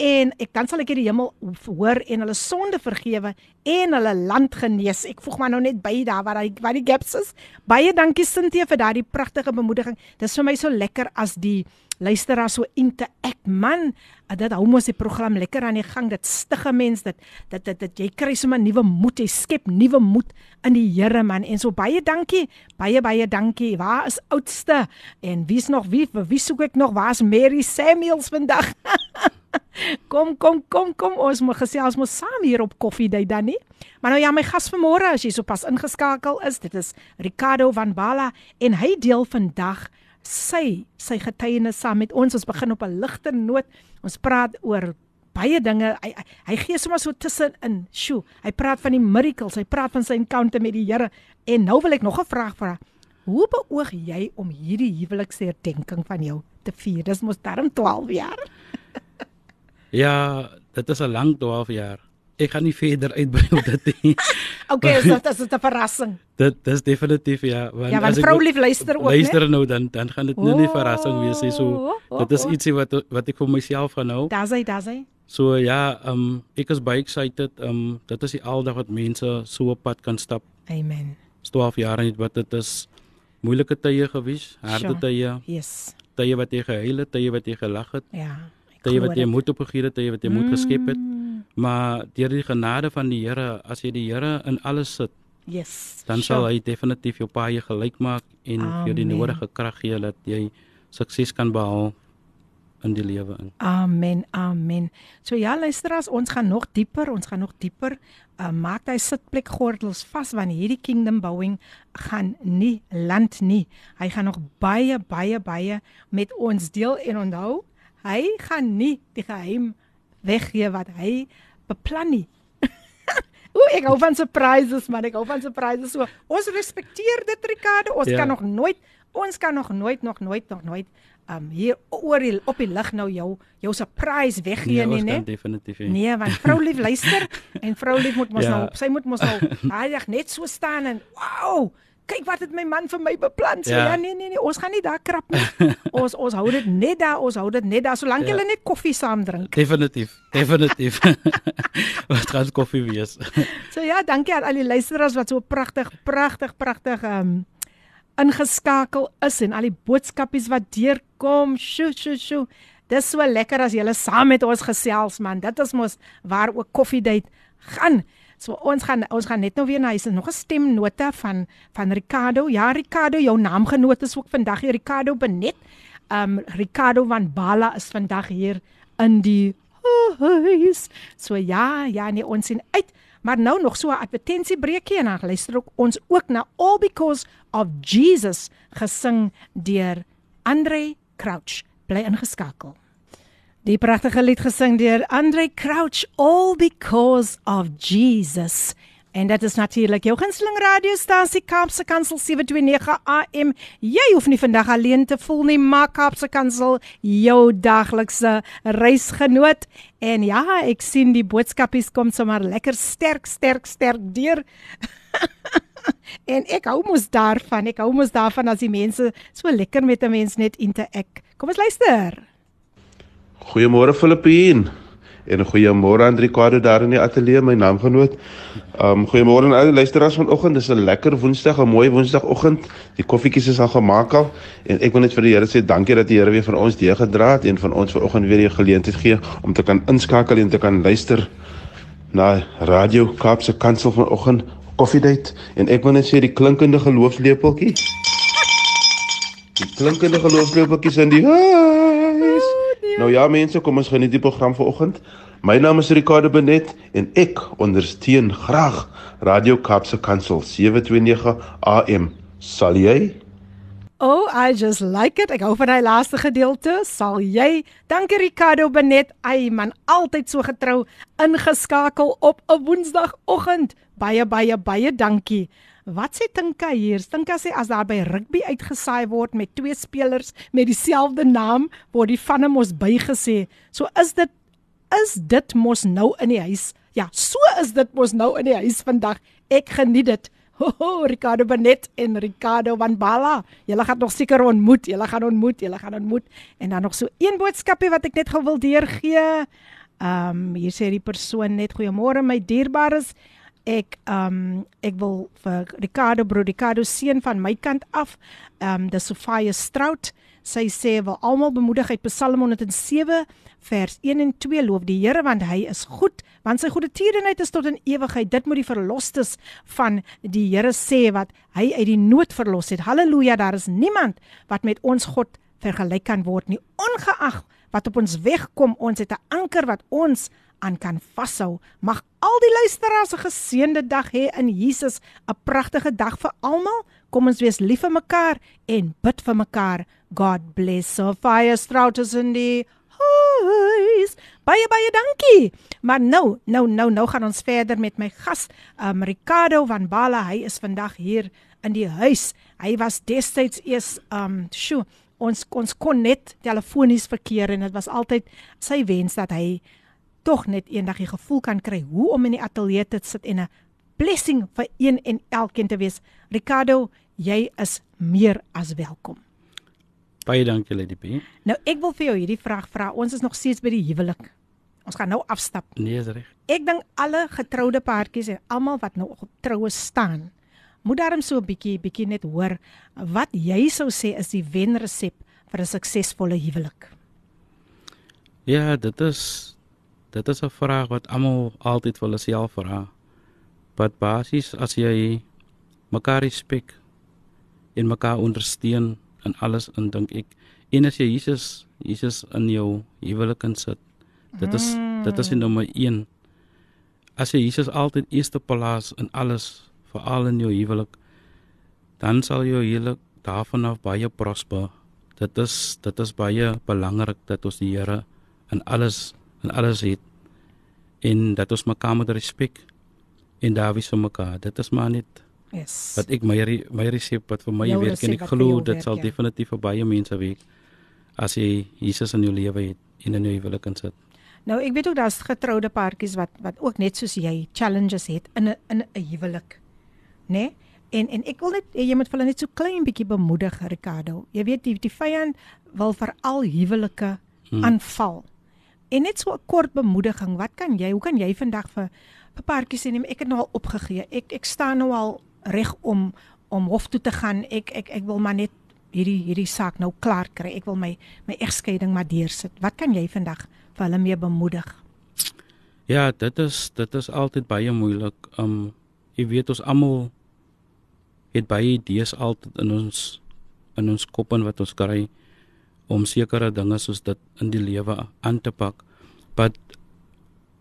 en ek dan sal ek die hemel hoor en hulle sonde vergewe en hulle land genees. Ek voeg maar nou net by daar waar hy waar die gaps is. Baie dankie Sintie vir daardie pragtige bemoediging. Dis vir my so lekker as die luisteraar so interact man. Uh, Dit hou mos die program lekker aan die gang. Dit stig 'n mens dit dit dit, dit jy kry sommer nuwe moed. Jy skep nuwe moed in die Here man. En so baie dankie. Baie baie dankie. Waar is oudste? En wie's nog wie? Vir wie soek ek nog? Waar's Mary Samuels vandag? Kom kom kom kom ons moet gesels mos saam hier op koffiedייט dan nie. Maar nou ja, my gas vanmôre as jy sopas ingeskakel is, dit is Ricardo van Bala en hy deel vandag sy sy getuienis saam met ons. Ons begin op 'n ligter noot. Ons praat oor baie dinge. Hy hy, hy gee sommer so tussenin. Sjoe, hy praat van die miracles, hy praat van sy encounter met die Here. En nou wil ek nog 'n vraag vra. Hoe beoog jy om hierdie huweliksherdenking van jou te vier? Dis mos darm 12 jaar. Ja, dit is 'n lang 12 jaar. Ek gaan nie verder uitbrei op dit nie. Okay, so dit is 'n verrassing. dit dis definitief ja, want Ja, want as ek vrou nou- lief luister ook? Luister nou dan dan gaan dit nou nie verrassing wees nie. So Oh, oh, dit is oh. ietsie wat wat ek vir myself gaan hou. Daar's hy, daar's hy. So ja, um ek is baie excited. Um dit is die aldag wat mense so op pad kan stap. Amen. Dis 12 jaar net wat dit is moeilike tye gewees, harde Sure. tye, Yes. tye wat jy gehuil het, tye wat jy gelag het, Ja. tye wat jy moed opgegee het, tye wat jy moed geskep het. Maar deur die genade van die Here, as jy die Here in alles sit, Yes. dan sure. sal hy definitief jou paai gelyk maak en vir jou die Amen. nodige krag gee dat jy sukses kan behaal in die lewe in. Amen. Amen. So ja, luisteraars, ons gaan nog dieper, ons gaan nog dieper. Uh, maak daai sitplek gordels vas want hierdie kingdom bouing gaan nie land nie. Hy gaan nog baie baie baie met ons deel en onthou, hy gaan nie die geheim weggee wat hy beplan nie. Ooh, ek hou van surprises man, ek hou van surprises. So, ons respekteer dit Ricardo. Ons Ja. kan nog nooit ons kan nog nooit nog nooit nog nooit um hier oor die, op die lig nou jou jou surprise weggee Nee, nie, ons né? kan definitief nie. Nee, want vrou lief luister en vrou lief moet mos Ja. nou, sy moet mos nou reg net so staan en wow, kyk wat het my man vir my beplan. Sê ja. Ja. ja, nee nee nee, ons gaan nie daar krap nie. ons ons hou dit net daar, ons hou dit net daar solank Ja. julle net koffie saam drink. Definitief, definitief. wat gaan koffie wees? So ja, dankie aan al die luisteraars wat so pragtig, pragtig, pragtig um ingeskakel is en al die boodskapies wat deurkom. Sjoe, sjoe, sjoe. Dis so lekker as julle saam met ons gesels man. Dit is mos waar ook koffiedייט gaan. So ons gaan ons gaan net nou weer na hy's nog 'n stemnote van van Ricardo. Ja, Ricardo, jou naamgenoot is ook vandag hier Ricardo Benet. Um Ricardo van Bala is vandag hier in die huis. So ja, ja, nee, ons sien uit. Maar nou nog so 'n advertensiebreekie en dan luister ook ons ook na All Because of Jesus gesing deur Andre Crouch. Bly ingeskakel. Die pragtige lied gesing deur Andre Crouch All Because of Jesus. En dit is natuurlik jou gunsteling radiostasie Kaapse Kansel 729 AM. Jy hoef nie vandag alleen te voel nie, maar Kaapse Kansel jou daglikse reisgenoot. En ja, ek sien die boodskapies kom sommer lekker sterk, sterk, sterk deur. en ek hou mos daarvan. Ek hou mos daarvan as die mense so lekker met 'n mens net interak. Kom ons luister. Goeiemôre Filippien. En goeiemôre Andriquado daar in die ateljee, my naamgenoot. Um goeiemôre aan al die luisteraars vanoggend. Dis 'n lekker Woensdag, 'n mooi Woensdagoggend. Die koffietjies is al gemaak al en ek wil net vir die Here sê dankie dat die Here weer vir ons deur gedra het en van ons vanoggend weer die geleentheid gee om te kan inskakel en te kan luister na Radio Kaapse Kansel vanoggend koffiedייט en ek wil net sê die klinkende geloofslepeltjie. Die klinkende geloofslepeltjies in die huis. Nou ja mense, kom ons geniet die program vanoggend. My naam is Ricardo Benet en ek ondersteun graag Radio Kaapse Kansel 729 AM. Sal jy? Oh, I just like it. Ek hou van hy laaste gedeelte. Sal jy? Dankie Ricardo Benet. Ai man, altyd so getrou ingeskakel op 'n Woensdagoggend. Baie baie baie dankie. Wat sê Tinka hier? Tinka sê as daar by rugby uitgesaai word met twee spelers met dieselfde naam, word die vanne mos bygesê. So is dit is dit mos nou in die huis. Ja, so is dit mos nou in die huis vandag. Ek geniet dit. Ho, ho Ricardo Benet en Ricardo van Bala. Julle gaan nog seker ontmoet. Julle gaan ontmoet, julle gaan ontmoet. En dan nog so een boodskapie wat ek net gou wil deurgee. Ehm um, hier sê die persoon net goeiemôre my dierbares ek um ek wil vir Ricardo bro Ricardo seun van my kant af um die Sofia Strout sy sê wil almal bemoedig uit Psalm 107 vers 1 en 2 loof die Here want hy is goed want sy goeie tierenheid is tot in ewigheid. Dit moet die verlosstes van die Here sê wat hy uit die nood verlos het. Haleluja daar is niemand wat met ons God vergelyk kan word nie ongeag wat op ons weg kom. Ons het 'n anker wat ons aan kan vashou. Mag al die luisteraars 'n geseënde dag hê in Jesus, 'n pragtige dag vir almal. Kom ons wees lief vir mekaar en bid vir mekaar. God bless Sophia Stroutus in die huis. Baie baie dankie. Maar nou, nou, nou, nou gaan ons verder met my gas, um, Ricardo van Bala. Hy is vandag hier in die huis. Hy was destyds eers um sjo, ons ons kon net telefonies verkeer en dit was altyd sy wens dat hy tog net eendag die gevoel kan kry hoe om in die ateljee te sit en 'n blessing vir een en elkeen te wees. Ricardo, jy is meer as welkom. Baie dankie Lady P. Nou ek wil vir jou hierdie vraag vra. Ons is nog steeds by die huwelik. Ons gaan nou afstap. Nee, is reg. Ek dink alle getroude paartjies en almal wat nou op troue staan, moet daarom so 'n bietjie bietjie net hoor wat jy sou sê is die wenresep vir 'n suksesvolle huwelik. Ja, dit is dit is 'n vraag wat almal altyd hulle self vra. Wat basies as jy mekaar respek en mekaar ondersteun in alles in dink ek en as jy Jesus Jesus in jou huwelik insit. Dit is mm. dit is die nommer 1. As jy Jesus altyd eerste plaas in alles, veral in jou huwelik, dan sal jou huwelik daarvan af baie prosper. Dit is dit is baie belangrik dat ons die Here in alles en alles het en dat ons mekaar moet respek en daar wees vir mekaar. Dit is maar net Yes. Wat ek my my resep wat vir my Jou werk en ek vir glo dit werk, sal ja. definitief vir baie mense werk as jy Jesus in jou lewe het en in jou huwelik kan sit. Nou ek weet ook daar's getroude paartjies wat wat ook net soos jy challenges het in 'n in 'n huwelik. Né? Nee? En en ek wil net jy moet hulle net so klein bietjie bemoedig Ricardo. Jy weet die die vyand wil veral huwelike Hmm. aanval. En net so 'n kort bemoediging. Wat kan jy? Hoe kan jy vandag vir paartjies sê nee, maar ek het nou al opgegee. Ek ek staan nou al reg om om hof toe te gaan. Ek ek ek wil maar net hierdie hierdie saak nou klaar kry. Ek wil my my egskeiding maar deursit. Wat kan jy vandag vir hulle mee bemoedig? Ja, dit is dit is altyd baie moeilik. Um jy weet ons almal het baie idees altyd in ons in ons kop en wat ons kry om sekere dinge soos dit in die lewe aan te pak. But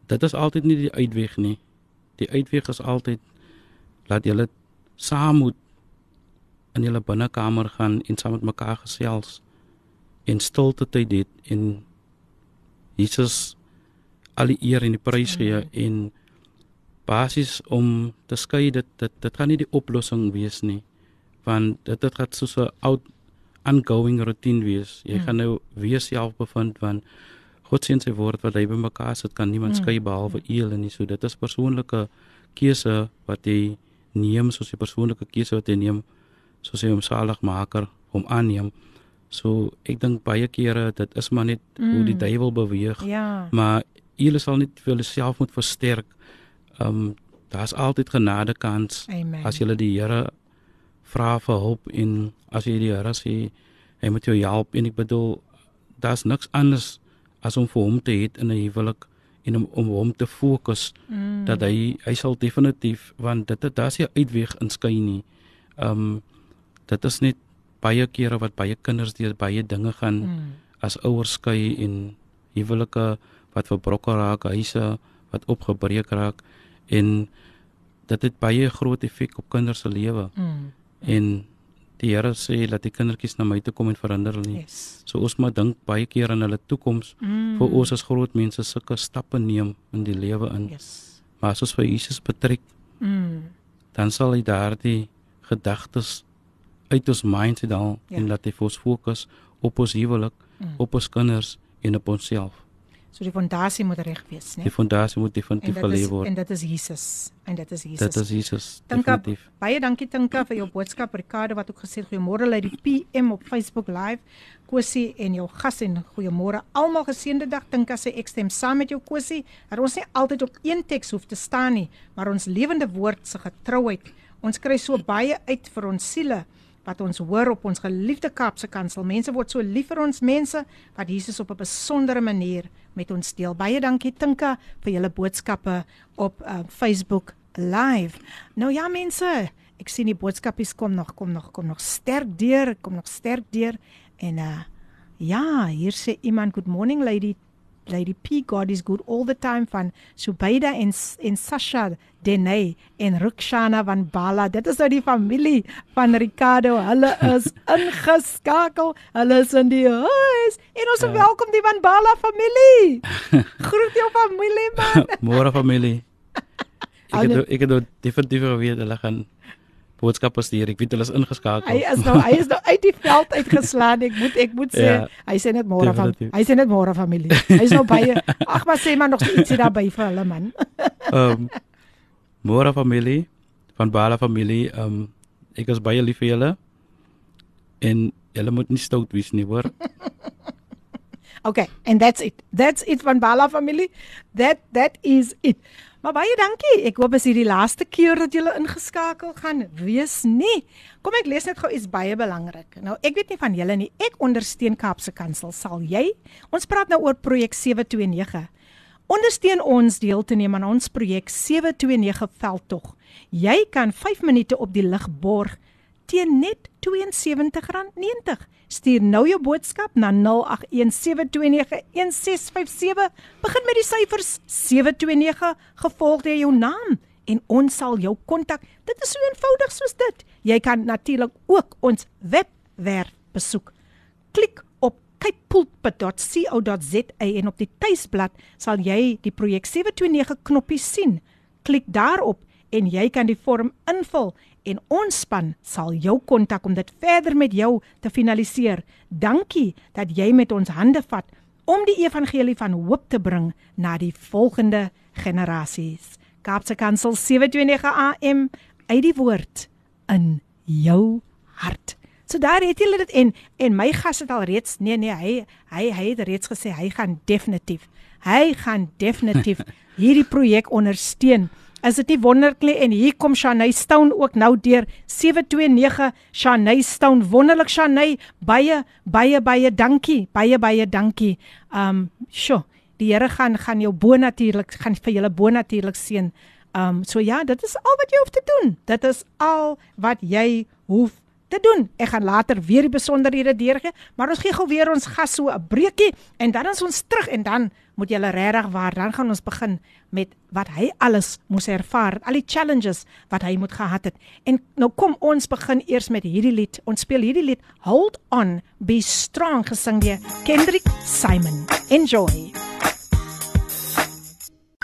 dit is altyd nie die uitweg nie. Die uitweg is altyd laat julle saam moet in julle binnekamer gaan en saam met mekaar gesels en stilte tyd het en Jesus al die eer en die prys gee en basies om te skei dit dit dit gaan nie die oplossing wees nie want dit dit gaan soos 'n oud ongoing routine wees jy mm. gaan nou weer self bevind want God sien sy woord wat hy bymekaar sit kan niemand mm. skei behalwe U en nie so dit is persoonlike keuse wat jy neem soos 'n persoonlike keuse wat jy neem soos hy homsaligmaker hom aanneem so ek dink baie kere dit is maar net mm. hoe die duiwel beweeg Ja. maar julle sal net vir jouself moet versterk. Ehm um, daar's altyd genade kans Amen. as jy die Here vra vir hulp en as jy die Here sê hy moet jou help en ek bedoel daar's niks anders as om vir hom te hê in 'n huwelik en om om hom te fokus Mm. dat hy hy sal definitief want dit dit daar's nie 'n uitweg in skei nie. Ehm um, dit is net baie kere wat baie kinders deur baie dinge gaan Mm. as ouers skei en huwelike wat verbroken raak, huise wat opgebreek raak en dit het baie groot effek op kinders se lewe. Mm. En die Here sê dat die kindertjies na my toe kom en verander hulle nie. Yes. So ons moet dink baie keer aan hulle toekoms Mm. vir ons as groot mense sulke stappe neem in die lewe in. Yes. Maar as ons vir Jesus betrek, Mm. dan sal hy daardie gedagtes uit ons minds uithaal Ja. en laat hy vir ons fokus op ons huwelik, Mm. op ons kinders en op onsself. So die fondasie moet reg wees, né? Die fondasie moet definitief gelê word. en dit is Jesus. En dit is Jesus. Dit is Jesus Tinka, definitief. baie dankie Tinka vir jou boodskap. Ricardo wat ook gesê het goeiemôre lê die PM op Facebook live. Kosie en jou gas en goeiemôre. Almal geseënde dag Tinka sê ek stem saam met jou Kosie. Dat ons nie altyd op een teks hoef te staan nie, maar ons lewende woord se getrouheid. Ons kry so baie uit vir ons siele wat ons hoor op ons geliefde Kaapse Kansel. Mense word so lief vir ons mense wat Jesus op 'n besondere manier met ons deel. Baie dankie Tinka vir julle boodskappe op uh, Facebook live. Nou ja mense, ek sien die boodskapies kom nog, kom nog, kom nog sterk deur, kom nog sterk deur en uh ja, hier sê iemand good morning lady Lady P God is good all the time van Subaida en en Sasha Denay en Rukshana van Bala. Dit is nou die familie van Ricardo. Hulle is ingeskakel. Hulle is in die huis. En ons Ja. welkom die van Bala familie. Groet jou familie man. Môre familie. Ek het ek het nou definitief geweet hulle gaan boodskappe stuur. Ek weet hulle is ingeskakel. Hy is nou hy is nou uit die veld uitgeslaan. Ek moet ek moet sê Ja, hy sê net môre van hy sê net môre familie. Hy is nou baie ag maar sê maar nog ietsie daarby vir hulle man. Ehm Môre familie van Bala familie. Ehm ek is baie lief vir julle. En julle moet nie stout wees nie, hoor. Okay, and that's it. That's it van Bala familie. That that is it. Maar baie dankie. Ek hoop as hierdie laaste keer dat julle ingeskakel gaan wees nie. Kom ek lees net gou iets baie belangrik. Nou, ek weet nie van julle nie. Ek ondersteun Kaapse Kansel. Sal jy? Ons praat nou oor projek 729. Ondersteun ons deel te neem aan ons projek 729 veldtog. Jy kan 5 minute op die lig borg teen net R72.90. Stuur nou jou boodskap na 0817291657. Begin met die syfers 729 gevolg deur jou naam en ons sal jou kontak. Dit is so eenvoudig soos dit. Jy kan natuurlik ook ons webwerf besoek. Klik op kypulpit.co.za en op die tuisblad sal jy die projek 729 knoppie sien. Klik daarop en jy kan die vorm invul en ons span sal jou kontak om dit verder met jou te finaliseer. Dankie dat jy met ons hande vat om die evangelie van hoop te bring na die volgende generasies. Kaapse Kansel 729 AM uit die woord in jou hart. So daar het julle dit en en my gas het al reeds nee nee hy hy hy het reeds gesê hy gaan definitief hy gaan definitief hierdie projek ondersteun. Is dit nie wonderlik en hier kom Shanay Stone ook nou deur 729 Shanay Stone wonderlik Shanay baie baie baie dankie baie baie dankie. Um sjo die Here gaan gaan jou bo natuurlik gaan vir julle bo natuurlik seën. Um so ja, dit is al wat jy hoef te doen. Dit is al wat jy hoef te doen. Ek gaan later weer die besonderhede deurgee, maar ons gee gou weer ons gas so 'n breekie en dan is ons terug en dan moet julle regtig waar dan gaan ons begin met wat hy alles moes ervaar, al die challenges wat hy moet gehad het. En nou kom ons begin eers met hierdie lied. Ons speel hierdie lied Hold On Be Strong gesing deur Kendrick Simon. Enjoy.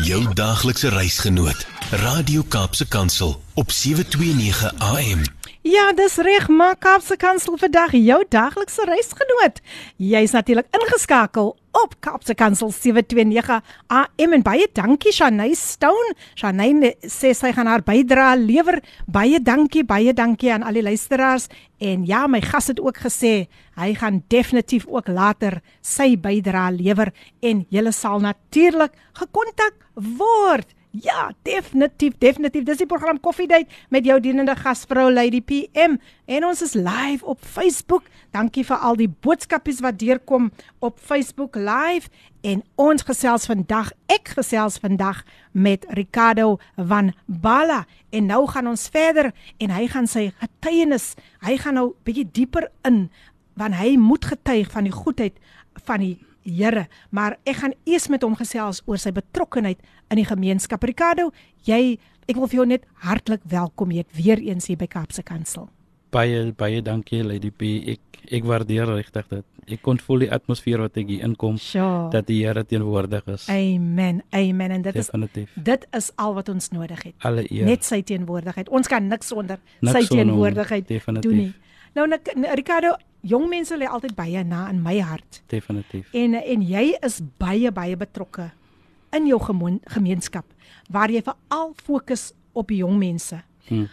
Jou daaglikse reisgenoot Radio Kaapse Kansel op 729 AM. Ja, dis reg, maar Kaapse Kansel vandag jou daglikse reisgenoot. Jy's natuurlik ingeskakel op Kaapse Kansel 729 AM en baie dankie Shanay Stone. Shanay sê sy gaan haar bydrae lewer. Baie dankie, baie dankie aan al die luisteraars en ja, my gas het ook gesê hy gaan definitief ook later sy bydrae lewer en julle sal natuurlik gekontak word. Ja, definitief, definitief. Dis die program Coffee Date met jou dienende gasvrou Lady PM en ons is live op Facebook. Dankie vir al die boodskapies wat deurkom op Facebook Live en ons gesels vandag. Ek gesels vandag met Ricardo van Bala en nou gaan ons verder en hy gaan sy getuienis, hy gaan nou bietjie dieper in want hy moet getuig van die goedheid van die Here, maar ek gaan eers met hom gesels oor sy betrokkeheid in die gemeenskap. Ricardo, jy ek wil vir jou net hartlik welkom hier weer eens hier by Kaapse Kansel. Baie baie dankie Lady P. Ek ek waardeer regtig dit. Ek kon voel die atmosfeer wat ek hier inkom Sure. dat die Here teenwoordig is. Amen. Amen en dit is Definitief. dit is al wat ons nodig het. Alle eer. Net sy teenwoordigheid. Ons kan niks sonder Niks sy teenwoordigheid doen nie. Nou Ricardo, jong mense lê altyd baie na in my hart. Definitief. En en jy is baie baie betrokke in jou gemoen, gemeenskap waar jy veral fokus op die jong mense. Hm.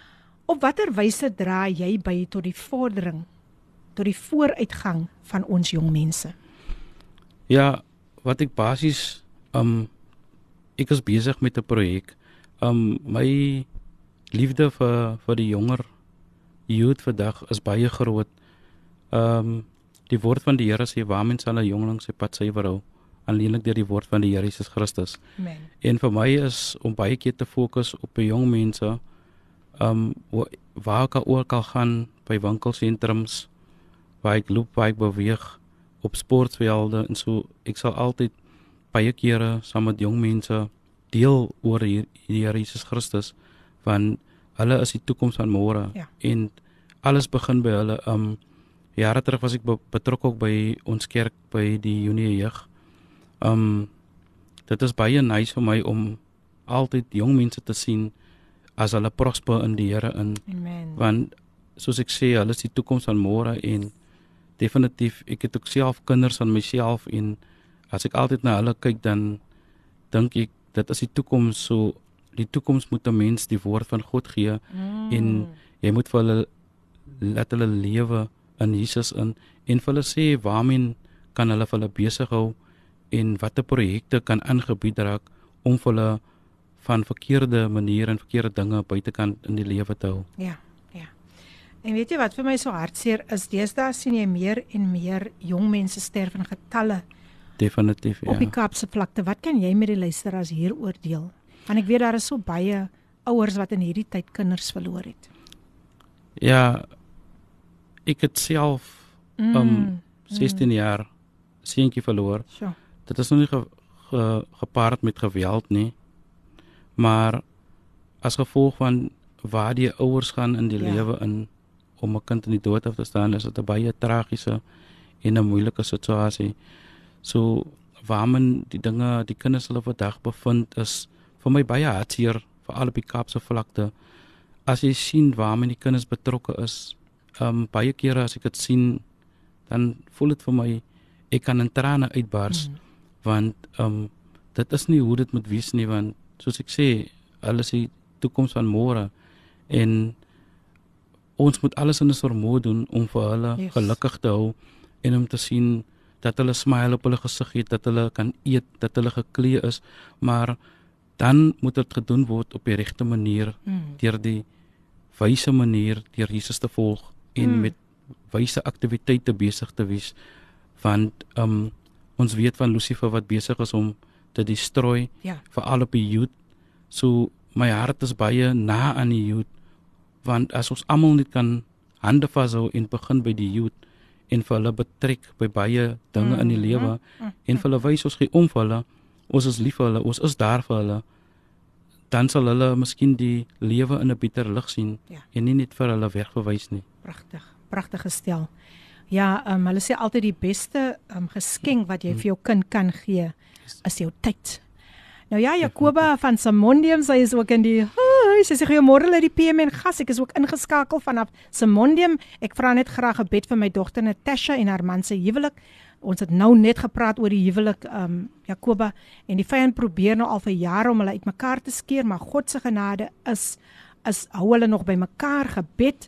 Op watter wyse dra jy by tot die vordering tot die vooruitgang van ons jong mense? Ja, wat ek basies um ek is besig met 'n projek. Um my liefde vir vir die jonger youth vandag is baie groot. Um die woord van die Here sê waarmee sal 'n jongling sy pad suiwer hou? Alleenlik deur die woord van die Here Jesus Christus. Amen. En vir my is om baie keer te fokus op die jong mense. Um wa- waar ek al ook al gaan by winkelsentrums waar ek loop, waar ek beweeg op sportvelde en so ek sal altyd baie kere saam met jong mense deel oor hier die Here Jesus Christus want hulle is die toekoms van môre Ja. en alles begin by hulle. Um jare terug was ek be betrokke ook by ons kerk by die Junie jeug. Um dit is baie nice vir my om altyd jong mense te sien as hulle prosper in die Here in Amen. want soos ek sê hulle is die toekoms van môre en definitief ek het ook self kinders aan myself en as ek altyd na hulle kyk dan dink ek dit is die toekoms so die toekoms moet 'n mens die woord van God gee Mm. en jy moet vir hulle laat hulle lewe in Jesus in en vir hulle sê waarmee kan hulle vir hulle besig hou en watter projekte kan aangebied raak om vir hulle van verkeerde maniere en verkeerde dinge buitekant in die lewe te hou. Ja, ja. En weet jy wat vir my so hartseer is, deesdae sien jy meer en meer jong mense sterf in getalle Definitief ja. op die Kaapse vlakte. Wat kan jy met die luisteraars hieroor deel? Want ek weet daar is so baie ouers wat in hierdie tyd kinders verloor het. Ja. Ek het self Mm. um 16 jaar seentjie verloor. So. Dit is nog nie ge, ge, gepaard met geweld nie. Maar as gevolg van waar die ouers gaan in die Ja. lewe in om 'n kind in die dood af te staan, is dit 'n baie tragiese en 'n moeilike situasie. So waarmen die dinge, die kinders hulle vandag bevind is vir my baie hartseer veral op die Kaapse vlakte. As jy sien waarmen die kinders betrokke is, um baie kere as ek dit sien, dan voel dit vir my ek kan in trane uitbars Mm. want um dit is nie hoe dit moet wees nie want soos ek sê hulle is die toekoms van môre en ons moet alles in ons vermoë doen om vir hulle yes. gelukkig te hou en om te sien dat hulle smile op hulle gesig het dat hulle kan eet dat hulle geklee is maar dan moet dit gedoen word op die regte manier Mm. deur die wyse manier deur Jesus te volg en Mm. mm. met wyse aktiwiteite besig te wees want um ons weet van Lucifer wat besig is om te destrooi Ja. veral op die youth so my hart is baie na aan die youth want as ons almal net kan hande vashou en begin by die youth en vir hulle betrek by baie dinge mm. in die lewe mm, en vir hulle wys ons gee om vir hulle ons is lief vir hulle ons is daar vir hulle dan sal hulle miskien die lewe in 'n beter lig sien Ja. en nie net vir hulle wegverwys nie Pragtig, pragtige stel. Ja, um, hulle sê altyd die beste um, geskenk wat jy vir jou kind kan gee is jou tyd. Nou ja, Jakoba van Simondium, sy is ook in die Hi, sy sê goeiemôre uit die PMN gas. Ek is ook ingeskakel vanaf Simondium. Ek vra net graag 'n bed vir my dogter Natasha en haar man se huwelik. Ons het nou net gepraat oor die huwelik um Jakoba en die vyand probeer nou al vir jare om hulle uitmekaar te skeer, maar God se genade is is hou hulle nog by mekaar gebed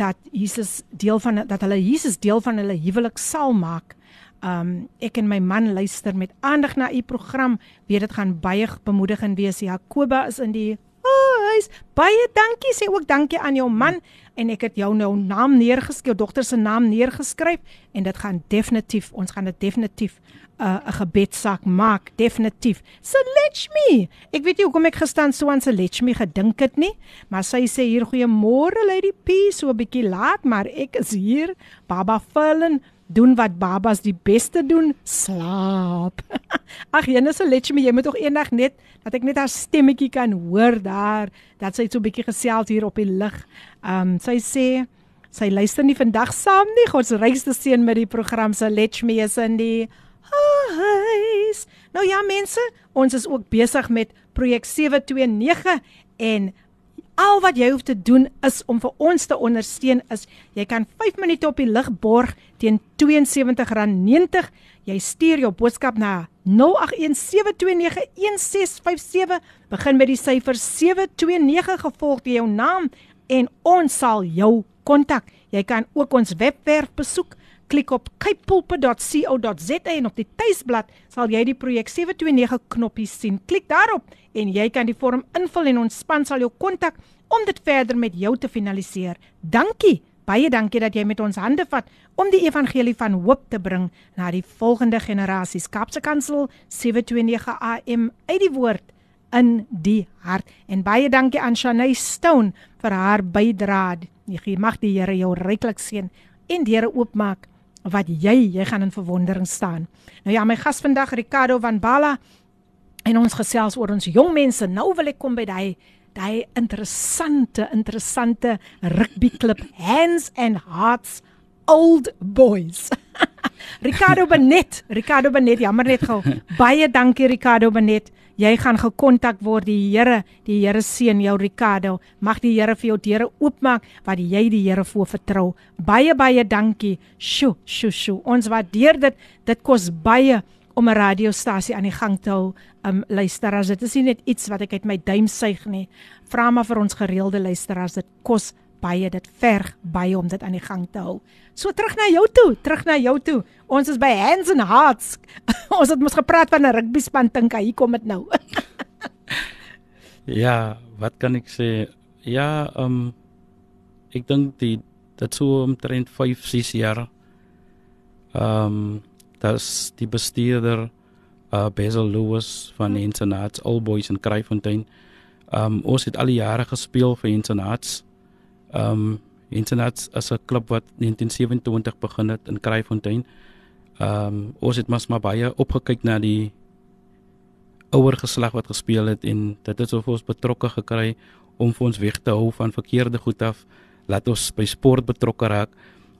dat Jesus deel van dat hulle Jesus deel van hulle huwelik sal maak. Um ek en my man luister met aandag na u program. Weet dit gaan baie bemoedigend wees. Jakoba is in die huis. Baie dankie. Sê ook dankie aan jou man en ek het jou nou naam neergeskryf, dogter se naam neergeskryf en dit gaan definitief, ons gaan dit definitief 'n uh, 'n gebedsak maak, definitief. Selechme. Ek weet nie hoekom ek gestaan so aan Selechme gedink het nie, maar sy sê hier goeiemôre Lady P, so 'n bietjie laat, maar ek is hier. Baba Fallen doen wat babas die beste doen, slaap. Ag Jenne Selechme, jy moet tog eendag net dat ek net haar stemmetjie kan hoor daar, dat sy so 'n bietjie gesels hier op die lig. Ehm um, sy sê sy luister nie vandag saam nie. God se rykste seën met die program Selechme is in die huis. Nou ja mense, ons is ook besig met projek 729 en al wat jy hoef te doen is om vir ons te ondersteun is jy kan 5 minute op die lig borg teen R72.90. Jy stuur jou boodskap na 0817291657 begin met die syfer 729 gevolg deur jou naam en ons sal jou kontak. Jy kan ook ons webwerf besoek klik op kykpulpe.co.za en op die tuisblad sal jy die projek 729 knoppie sien. Klik daarop en jy kan die vorm invul en ons span sal jou kontak om dit verder met jou te finaliseer. Dankie. Baie dankie dat jy met ons hande vat om die evangelie van hoop te bring na die volgende generasies. Kapse Kansel 729 AM uit die woord in die hart. En baie dankie aan Shanay Stone vir haar bydrae. Mag die Here jou ryklik seën en deure oopmaak wat jy jy gaan in verwondering staan. Nou ja, my gas vandag Ricardo van Bala en ons gesels oor ons jong mense. Nou wil ek kom by daai daai interessante interessante rugby klub Hands and Hearts Old Boys. Ricardo Benet, Ricardo Benet, jammer net gou. Baie dankie Ricardo Benet. Jy gaan gekontak word die Here, die Here seën jou Ricardo. Mag die Here vir jou deure oopmaak wat jy die Here voor vertrou. Baie baie dankie. Sjoe, sjoe, sjoe. Ons waardeer dit. Dit kos baie om 'n radiostasie aan die gang te hou. Um luisteraars, dit is nie net iets wat ek uit my duim suig nie. Vra maar vir ons gereelde luisteraars, dit kos baie dit verg baie om dit aan die gang te hou. So terug na jou toe, terug na jou toe. Ons is by Hands and Hearts. ons het mos gepraat van 'n rugby span dink hy kom dit nou. ja, wat kan ek sê? Ja, ehm um, ek dink die dit so omtrent 5, 6 jaar. Ehm um, das die bestuurder uh Basil Lewis van Internaats All Boys in Kraaifontein. Ehm um, ons het al die jare gespeel vir Internaats. Ehm um, Internet as 'n klub wat 1927 begin het in Kraaifontein. Um, ons het mas maar baie opgekyk na die ouer geslag wat gespeel het en dit het ons betrokke gekry om vir ons weg te hou van verkeerde goed af. Laat ons by sport betrokke raak.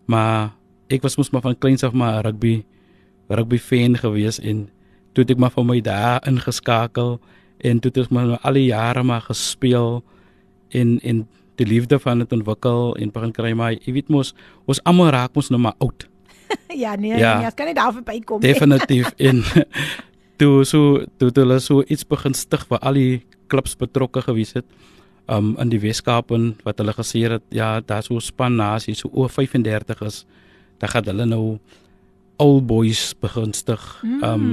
Maar ek was mos maar van kleins af maar rugby rugby fan gewees en toe het ek maar van my dae ingeskakel en toe het ons maar al die jare maar gespeel en en die liefde van dit ontwikkel en begin kry maar jy weet mos ons almal raak mos nou maar oud. ja nee, ja, nee, as kan nie daar verby kom nie. Definitief en toe so toe hulle so iets begin stig waar al die klubs betrokke gewees het um in die Weskaap en wat hulle gesê het ja, daar's so span nasie so oor 35 is, dan gaan hulle nou old boys begin stig. Mm. Um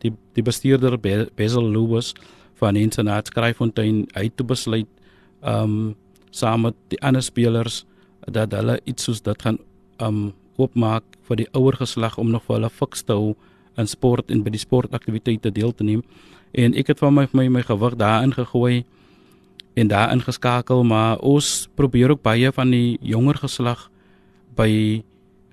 die die bestuurder Basil Lewis van Internet Skryfontein uit te besluit um saam met die ander spelers dat hulle iets soos dit gaan um oopmaak vir die ouer geslag om nog vir hulle fiks te hou in sport en by die sportaktiwiteite deel te neem. En ek het van my my, my gewig daarin gegooi en daarin geskakel, maar ons probeer ook baie van die jonger geslag by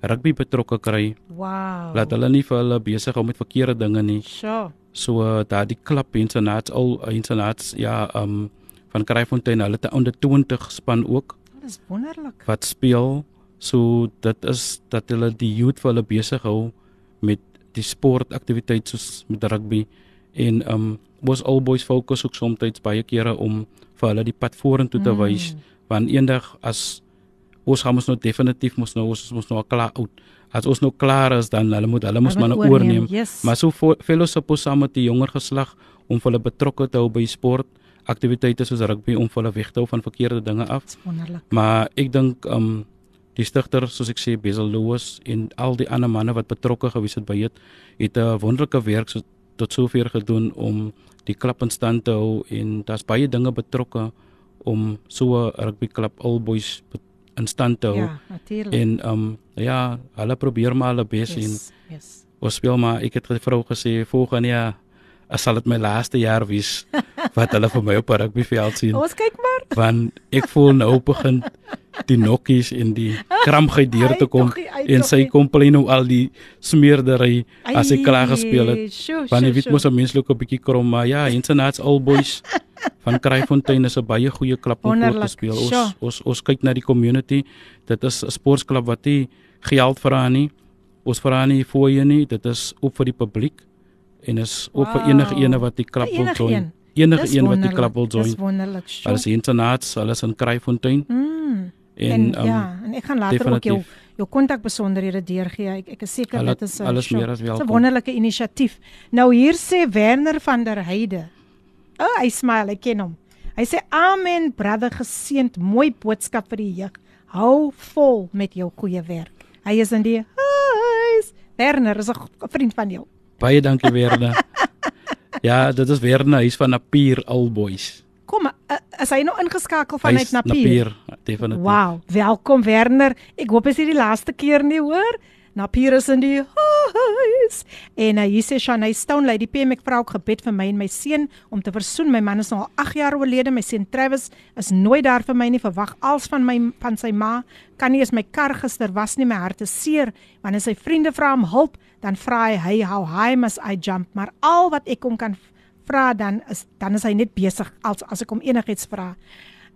rugby betrokke kry. Wow. Laat hulle nie vir hulle besig hou met verkeerde dinge nie. Sure. So daardie klub internaats al internaats ja um van Kraaifontein. Hulle het 'n onder 20 span ook. Dit is wonderlik. Wat speel so dit is dat hulle die youth vir hulle besig hou met die sportaktiwiteit soos met rugby en um ons All Boys fokus ook soms baie kere om vir hulle die pad vorentoe te wys mm. want eendag as ons gaan ons nou definitief mos nou ons mos nou klaar oud as ons nou klaar is dan hulle moet hulle moet maar nou oorneem yes. maar so fellowship ons saam met die jonger geslag om hulle betrokke te hou by sport aktiwiteite soos rugby om hulle weg te hou van verkeerde dinge af. Wonderlik. Maar ek dink um die stigter soos ek sê Bezel Lewis en al die ander manne wat betrokke gewees het by dit het 'n wonderlike werk so tot sover gedoen om die klub in stand te hou en daar's baie dinge betrokke om so 'n rugby klub All Boys in stand te hou. Ja, natuurlik. En um ja, hulle probeer maar hulle bes yes, en yes. ons speel maar ek het vir vrou gesê volgende jaar as sal dit my laaste jaar wees wat hulle vir my op 'n rugbyveld sien. Ons kyk maar. Want ek voel nou begin die nokkies en die kramgeit deur te kom en sy kom plein nou al die smeerdery as ek klaar gespeel het. Want jy weet mos 'n mens loop 'n bietjie krom maar ja, Internaats All Boys van Kraaifontein is 'n baie goeie klub om te speel. Ons ons ons kyk na die community. Dit is 'n sportklub wat nie geld vra nie. Ons vra nie fooie nie. Dit is op vir die publiek en is op vir wow. enige ene wat die klub wil join. Enige een wat die klub wil join. Dis wonderlik. Hulle is Internaats, hulle is in Kraaifontein. Mm. En, en um, ja, en ek gaan later definitief. ook jou jou kontak besonderhede deurgee. Ek ek is seker dit is. 'n wonderlike inisiatief. Nou hier sê Werner van der Heide. O, oh, hy smile, ek ken hom. Hy sê amen brother geseend, mooi boodskap vir die jeug. Hou vol met jou goeie werk. Hy is in die huis. Werner is 'n vriend van jou. Baie dankie Werner. ja, dit is Werner, hy's van Napier All Boys. Kom, is hy nou ingeskakel vanuit Napier? Napier, definitief. Wow, welkom Werner. Ek hoop dit is die laaste keer nie, hoor. Napier is in die huis. En uh, hier sê Shanay Stone lady PM ek vra ook gebed vir my en my seun om te versoen. My man is nou al 8 jaar oorlede. My seun Travis is nooit daar vir my nie. Verwag als van my van sy ma. Kan nie eens my kar gister was nie. My hart is seer. Wanneer sy vriende vra om hulp, dan vra hy, "Hey, how high must I jump?" Maar al wat ek hom kan vra dan is dan is hy net besig as as ek hom enigiets vra.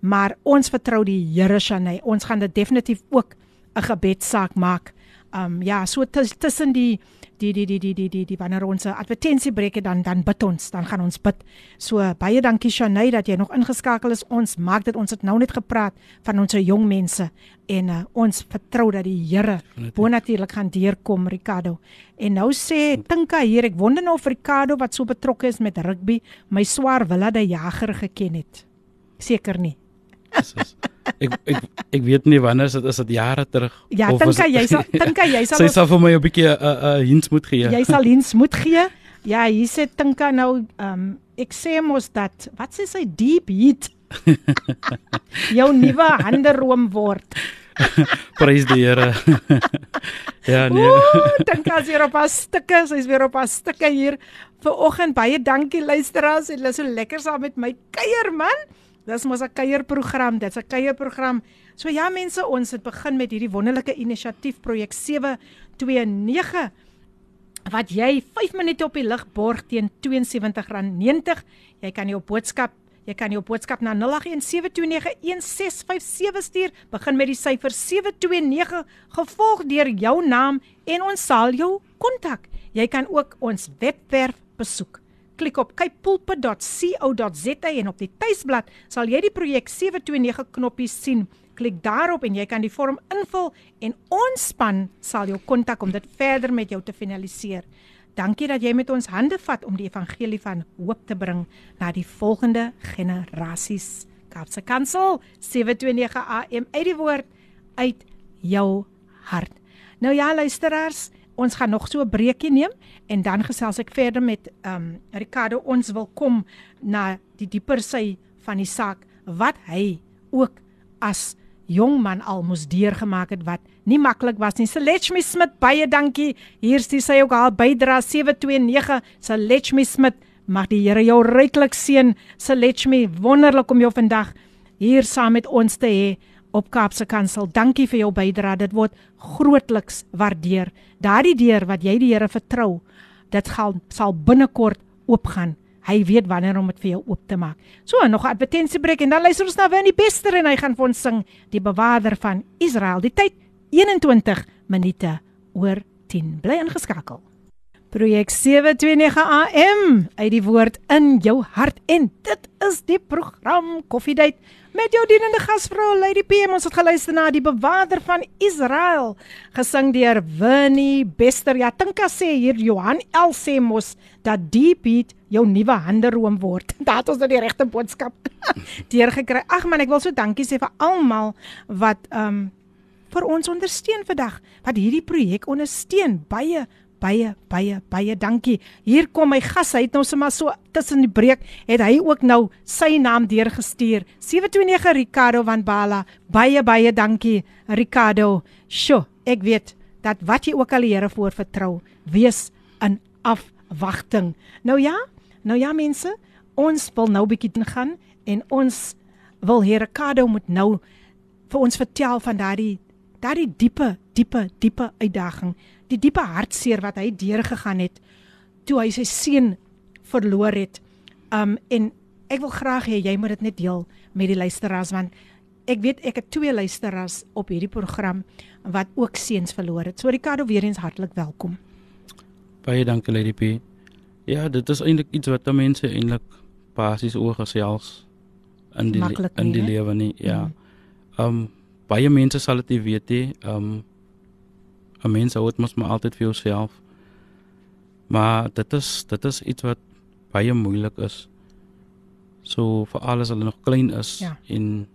Maar ons vertrou die Here Shanay. Ons gaan dit definitief ook 'n gebedsaak maak um ja, so tussen die die die die die die die, die wanneer ons 'n advertensie breek het dan dan bid ons, dan gaan ons bid. So baie dankie Shanay dat jy nog ingeskakel is. Ons maak dit ons het nou net gepraat van ons jong mense en uh, ons vertrou dat die Here bonatuurlik gaan deurkom Ricardo. En nou sê Tinka hier, ek wonder nou of Ricardo wat so betrokke is met rugby, my swaar wil dat hy jager geken het. Seker nie. Jesus ek ek ek weet nie wanneer is dit is dit jare terug ja, of Tinka jy sal Tinka jy sal sy sal vir my 'n bietjie 'n uh, 'n uh, hint moet gee. Jy sal hints moet gee. Ja hier sê Tinka nou um, ek sê mos dat wat sê sy deep heat? Jou nuwe hande room word. Prys die Here. Ja nee. Dink as jy op 'n stukke sy's weer op 'n stukke hier. Vir oggend baie dankie luisteraars. En hulle so lekker saam met my. Kuier man Dis mos 'n kuierprogram, dit's 'n kuierprogram. So ja mense, ons het begin met hierdie wonderlike inisiatief projek 729 wat jy 5 minute op die lig borg teen R72.90. Jy kan jou boodskap Jy kan jou boodskap na 0817291657 stuur. Begin met die syfer 729 gevolg deur jou naam en ons sal jou kontak. Jy kan ook ons webwerf besoek klik op kypulpit.co.za en op die tuisblad sal jy die projek 729 knoppies sien. Klik daarop en jy kan die vorm invul en ons span sal jou kontak om dit verder met jou te finaliseer. Dankie dat jy met ons hande vat om die evangelie van hoop te bring na die volgende generasies. Kaapse Kansel 729 AM uit die woord uit jou hart. Nou ja luisteraars, ons gaan nog so 'n breekie neem en dan gesels ek verder met ehm um, Ricardo ons wil kom na die dieper sy van die saak wat hy ook as jong man al moes deurgemaak het wat nie maklik was nie. Selechmi Smit baie dankie. Hier stuur sy ook haar bydra 729 Selechmi Smit. Mag die Here jou ryklik seën. Selechmi, wonderlik om jou vandag hier saam met ons te hê op Kaapse Kansel. Dankie vir jou bydrae. Dit word grootliks waardeer. Daardie deur wat jy die Here vertrou, dit gaan sal binnekort oopgaan. Hy weet wanneer om dit vir jou oop te maak. So, nog 'n advertensiebreek en dan luister ons na Winnie Bester en hy gaan vir ons sing Die Bewaarder van Israel. Die tyd 21 minute oor 10. Bly ingeskakel. Projek 729 AM uit die woord in jou hart en dit is die program Koffiedייט met jou dienende gasvrou Lady PM ons het geluister na die bewaarder van Israel gesing deur Winnie Bester. Ja Tinka sê hier Johan L sê mos dat die beat jou nuwe handeroom word. Dat ons nou die regte boodskap deurgekry. Ag man ek wil so dankie sê vir almal wat um vir ons ondersteun vandag wat hierdie projek ondersteun. Baie baie baie baie dankie. Hier kom my gas, hy het nou sommer so tussen die breek het hy ook nou sy naam deurgestuur. 729 Ricardo van Bala. Baie baie dankie Ricardo. Sjoe, ek weet dat wat jy ook al die Here voor vertrou, wees in afwagting. Nou ja, nou ja mense, ons wil nou bietjie gaan en ons wil Here Ricardo moet nou vir ons vertel van daardie daardie diepe diepe diepe uitdaging die diepe hartseer wat hy deurgegaan het toe hy sy seun verloor het. Um en ek wil graag hê jy moet dit net deel met die luisteraars want ek weet ek het twee luisteraars op hierdie program wat ook seuns verloor het. So Ricardo weer eens hartlik welkom. Baie dankie Lady P. Ja, dit is eintlik iets wat mense eintlik basies oor gesels in die nie, in die lewe nie. Ja. Mm. Um baie mense sal dit nie weet nie. Um 'n mens hou dit mos maar altyd vir jouself. Maar dit is dit is iets wat baie moeilik is. So vir alles hulle nog klein is ja. en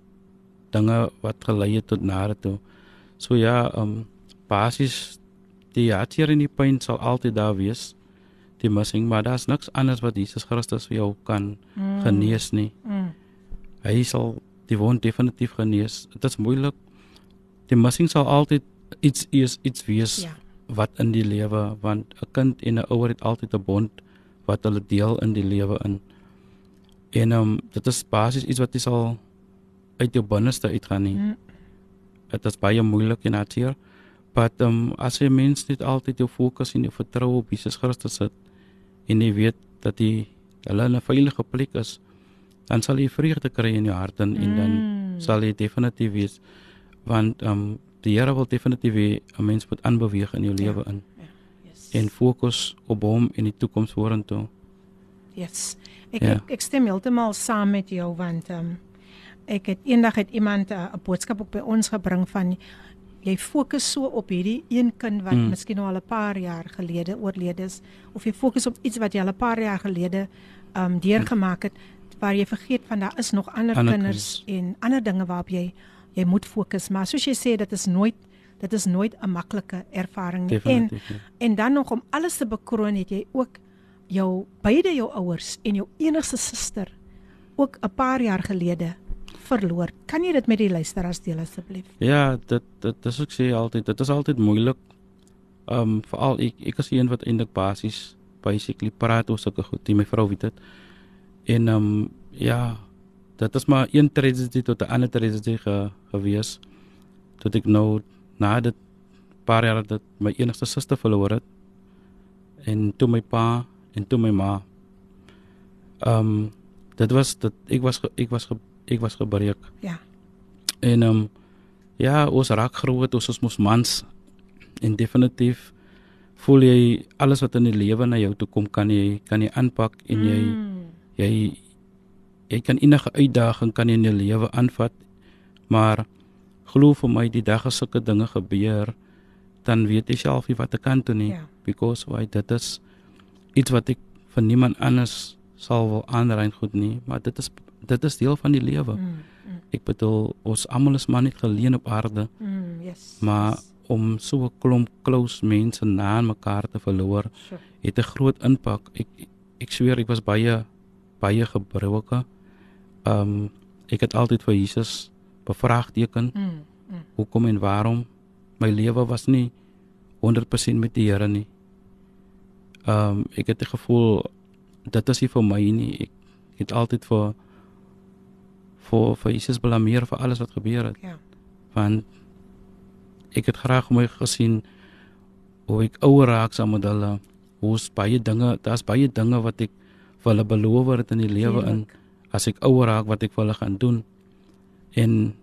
dinge wat gelei het tot nare toe. So ja, um, basies die hartseer en die pyn sal altyd daar wees. Die missing, maar daar's niks anders wat Jesus Christus vir jou kan mm. genees nie. Mm. Hy sal die wond definitief genees. Dit is moeilik. Die missing sal altyd iets is iets wees ja. wat in die lewe want 'n kind en 'n ouer het altyd 'n bond wat hulle deel in die lewe in. En um, dit is basies iets wat jy sal uit jou binneste uitgaan nie. Mm. Dit is baie moeilik en hartseer. Maar ehm um, as jy mens net altyd jou fokus en jou vertroue op Jesus Christus sit en jy weet dat jy hulle in 'n veilige plek is, dan sal jy vreugde kry in jou hart en, mm. en dan mm. sal jy definitief wees want um, die Here wil definitief hê 'n mens moet aanbeweeg in jou ja, lewe in. Ja. Yes. En fokus op hom en die toekoms vorentoe. Yes. Ek, ja. ek ek stem heeltemal saam met jou want um, ek het eendag het iemand eh, 'n uh, boodskap op by ons gebring van jy fokus so op hierdie een kind wat mm. miskien nou al 'n paar jaar gelede oorlede is of jy fokus op iets wat jy al 'n paar jaar gelede um, deurgemaak het waar jy vergeet van daar is nog ander, ander kinders kins. en ander dinge waarop jy jy moet fokus, maar soos jy sê dit is nooit dit is nooit 'n maklike ervaring nie. En ja. en dan nog om alles te bekroon het jy ook jou beide jou ouers en jou enigste suster ook 'n paar jaar gelede verloor. Kan jy dit met die luisteraars deel asseblief? Ja, dit dit is ek sê altyd, dit is altyd moeilik. Um veral ek ek is een wat eintlik basies basically praat oor sulke goed, die my vrou weet dit. En um ja, dit is maar een tragedy tot 'n ander tragedy ge, gewees tot ek nou na dit paar jaar dat my enigste suster verloor het en toe my pa en toe my ma. Ehm um, dit was dit ek was ek was ek was gebreek. Ja. En ehm um, ja ons raak groot ons is mos mans en definitief voel jy alles wat in die lewe na jou toe kom kan jy kan jy aanpak en jy mm. jy jy kan enige uitdaging kan in jou lewe aanvat. Maar glo vir my die dag as sulke dinge gebeur, dan weet jy self nie wat te kan doen nie. Yeah. Ja. Because why dit is iets wat ek van niemand anders sal wil aanrein goed nie, maar dit is dit is deel van die lewe. Mm, mm. Ek bedoel ons almal is maar net geleen op aarde. Mm, yes. Maar yes. om so 'n klomp close mense na mekaar te verloor, sure. het 'n groot impak. Ek ek sweer ek was baie baie gebroke. Ehm um, ek het altyd vir Jesus bevraagteken. Mm, mm. Hoekom en waarom my lewe was nie 100% met die Here nie. Ehm um, ek het die gevoel dit is nie vir my nie. Ek het altyd vir vir vir Jesus blameer vir alles wat gebeur het. Ja. Want ek het graag my gesien hoe ek ouer raak saam met hulle. Hoe's baie dinge, daar's baie dinge wat ek vir hulle beloof het in die lewe in. Heerlijk as ek ouer raak wat ek vir hulle gaan doen. En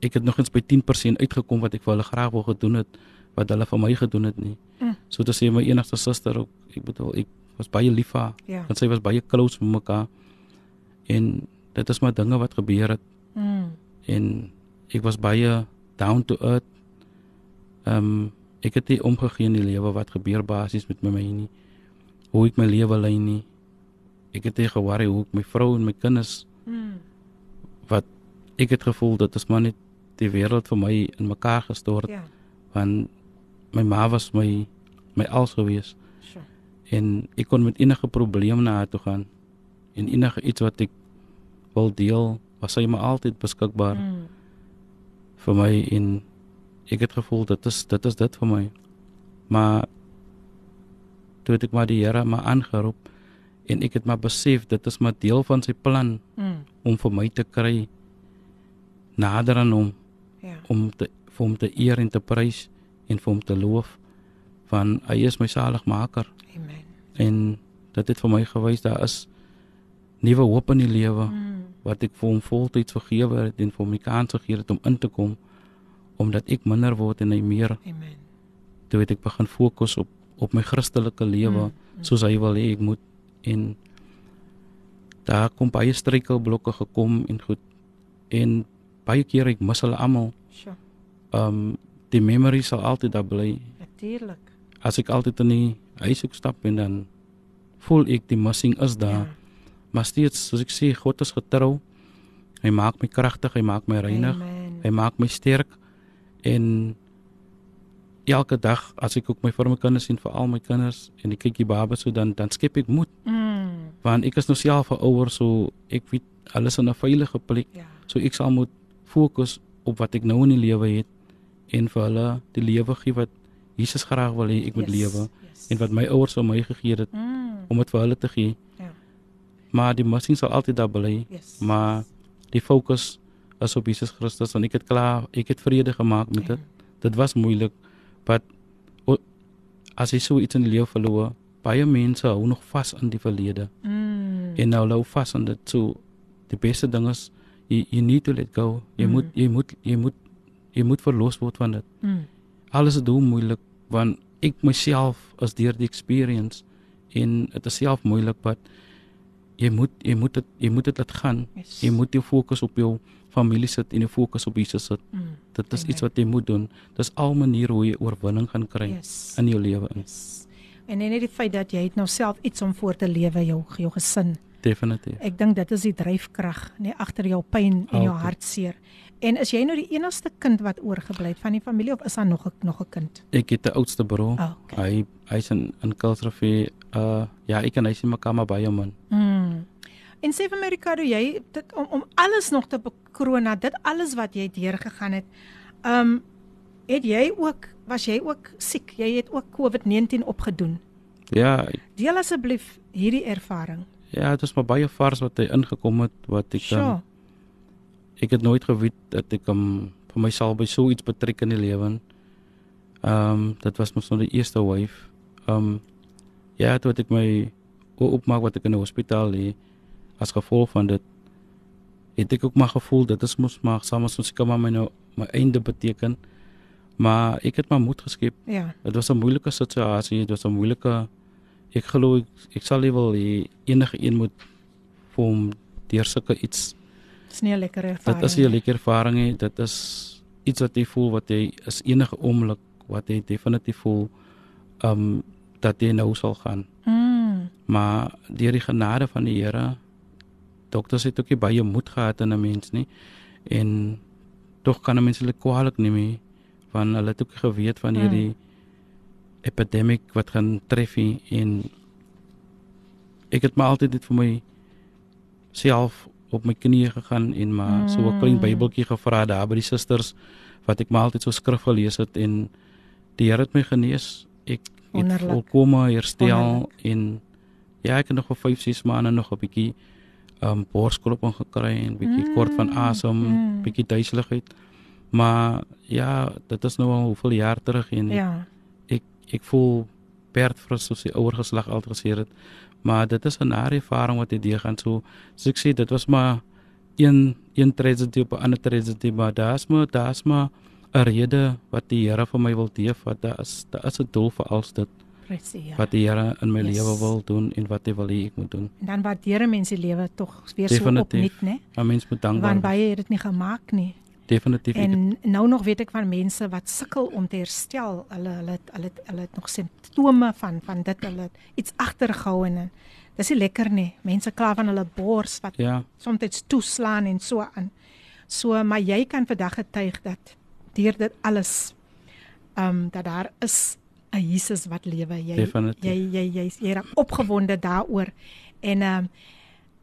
ek het nog eens by 10% uitgekom wat ek vir hulle graag wou gedoen het wat hulle vir my gedoen het nie. Mm. So dit sê my enigste suster ook, ek bedoel ek was baie lief vir haar. Ja. En sy was baie close met mekaar. En dit is maar dinge wat gebeur het Mm. en ek was baie down to earth. Ehm um, ek het nie omgegee in die lewe wat gebeur basies met my nie. Hoe ek my lewe lei nie. Ek het nie geworry hoe ek my vrou en my kinders Mm. wat ek het gevoel dit is maar net die wêreld vir my in mekaar gestort Ja. want my ma was my my alles gewees Sure. en ek kon met enige probleem na haar toe gaan en enige iets wat ek wil deel was sy maar altyd beskikbaar Mm. vir my en ek het gevoel dit is dit is dit vir my maar toe het ek maar die Here maar aangeroep en ek het maar besef dit is maar deel van sy plan Mm. om vir my te kry nader aan hom Ja. om te vir hom te eer en te prys en vir hom te loof van hy is my saligmaker Amen. en dit het vir my gewys daar is nuwe hoop in die lewe Mm. wat ek vir hom voltyds vergewe het en vir hom die kans gegee het om in te kom omdat ek minder word en hy meer Amen. toe het ek begin fokus op op my Christelike lewe Mm, mm. soos hy wil hê ek moet en daar kom baie struikelblokke gekom en goed en baie keer ek mis hulle almal Sure. um die memory sal altyd daar bly Natuurlik. as ek altyd in die huis ook stap en dan voel ek die missing is daar Ja. maar steeds soos ek sê God is getrou hy maak my kragtig hy maak my reinig Amen. hy maak my sterk en elke dag as ek ook my vir my kinders sien vir al my kinders en ek kyk die babas so dan dan skep ek moed Mm. want ek is nou self 'n ouer so ek weet alles in 'n veilige plek Ja. so ek sal moet fokus op wat ek nou in die lewe het en vir hulle die lewe gee wat Jesus graag wil hê ek moet Yes, lewe yes. en wat my ouers aan my gegee het Mm. om dit vir hulle te gee Ja. maar die missing sal altyd daar bly Yes. maar die fokus is op Jesus Christus en ek het klaar ek het vrede gemaak met dit dit was moeilik o- as jy so iets in die lewe verloor baie mense hou nog vas aan die verlede Mm. en nou hou vas aan dit so die beste ding is you, you need to let go jy Mm. moet jy moet jy moet jy moet verlos word van dit Mm. alles is doen moeilik want ek myself is deur die experience en dit is self moeilik but jy moet jy moet dit jy moet dit laat gaan Yes. jy moet jou fokus op jou familie sit en jou fokus op Jesus sit Mm. dit is Amen. iets wat jy moet doen dis al maniere hoe jy oorwinning gaan kry Yes. in jou lewe in Yes. En net die feit dat jy het nou self iets om voor te lewe jou jou gesin. definitief Ek dink dit is die dryfkrag nee agter jou pyn en jou hartseer. En is jy nou die enigste kind wat oorgebly het van die familie of is daar nog 'n nog 'n kind? ek het 'n oudste broer Oh, okay. hy hy's in in Kultrafie uh ja ek en hy sien mekaar maar baie man Mm. En sê vir my Ricardo, jy dit, om om alles nog te bekroon na dit alles wat jy deurgegaan het. Um het jy ook was jy ook siek? Jy het ook COVID-19 opgedoen. ja Deel asseblief hierdie ervaring. ja dit is maar baie vars wat hy ingekom het wat ek Sure. dan ek het nooit geweet dat ek hom vir myself by so iets betrek in die lewe. Ehm um, dit was mos nou die eerste wave. Ehm um, ja, toe het ek my oopmaak wat ek in die hospitaal lê as gevolg van dit het ek ook maar gevoel dit is mos maar saam as ons kan maar my nou my einde beteken. Maar ek het maar moed geskep. Ja. Dit was 'n moeilike situasie, dit was 'n moeilike ek glo ek, ek sal nie wil hê enige een moet vir hom deur sulke iets Dis nie 'n lekker ervaring. Dit is 'n lekker ervaring nie. Dit is iets wat jy voel wat jy is enige oomblik wat jy definitief voel um dat jy nou sal gaan. Mm. Maar deur die genade van die Here dokters het ook nie baie moed gehad in 'n mens nie. En tog kan 'n mens hulle kwaadlik neem nie want hulle het ook geweet van hierdie epidemic wat gaan tref nie. en ek het maar altyd dit vir my self op my knieë gegaan en maar so 'n klein Mm. Bybeltjie gevra daar by die susters wat ek maar altyd so skrif gelees het en die Here het my genees. Ek het Wonderlik. volkome herstel Wonderlik. en ja, ek het nog vir 5, 6 maande nog 'n bietjie um borsklopping gekry en bietjie Mm, kort van asem, mm. bietjie duiseligheid. Maar ja, dit is nou al hoeveel jaar terug en Ja. ek ek voel perdfrus soos die ouer geslag altyd gesê het. Maar dit is 'n nare ervaring wat jy deurgaan so. So ek sê dit was maar een een tragedy op 'n ander tragedy, maar daar's maar daar's maar 'n rede wat die Here vir my wil gee, wat daar is, daar is 'n doel vir alles dit Presies. Ja. wat die Here in my Yes. lewe wil doen en wat hy wil hê ek moet doen. En dan waardeer mense die lewe tog weer so Definitief. opnuut, né? 'n Mens moet dankbaar Want wees. baie het dit nie gemaak nie. Definitief. En nou nog weet ek van mense wat sukkel om te herstel. Hulle hulle het- hulle het- hulle het nog simptome van van dit hulle het iets agtergehou en dis nie lekker nie. Mense kla van hulle bors wat Ja, soms toeslaan en so aan. So maar jy kan vandag getuig dat deur dit alles ehm um, dat daar is 'n Jesus wat lewe. Jy jy jy jy jy raak opgewonde daaroor. En ehm um,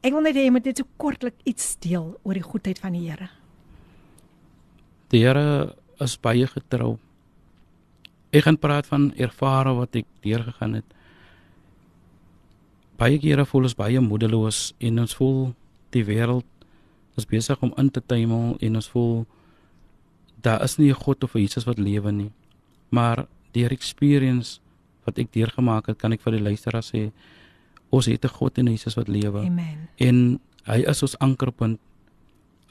ek wil net hê jy moet net so kortlik iets deel oor die goedheid van die Here. die Here is baie getrou. Ek gaan praat van ervare wat ek deurgegaan het. Baie kere voel ons baie moedeloos en ons voel die wêreld is besig om in te tuimel en ons voel daar is nie 'n God of 'n Jesus wat lewe nie. Maar deur experience wat ek deurgemaak het, kan ek vir die luisteraars sê ons het 'n God en 'n Jesus wat lewe Amen. en hy is ons ankerpunt.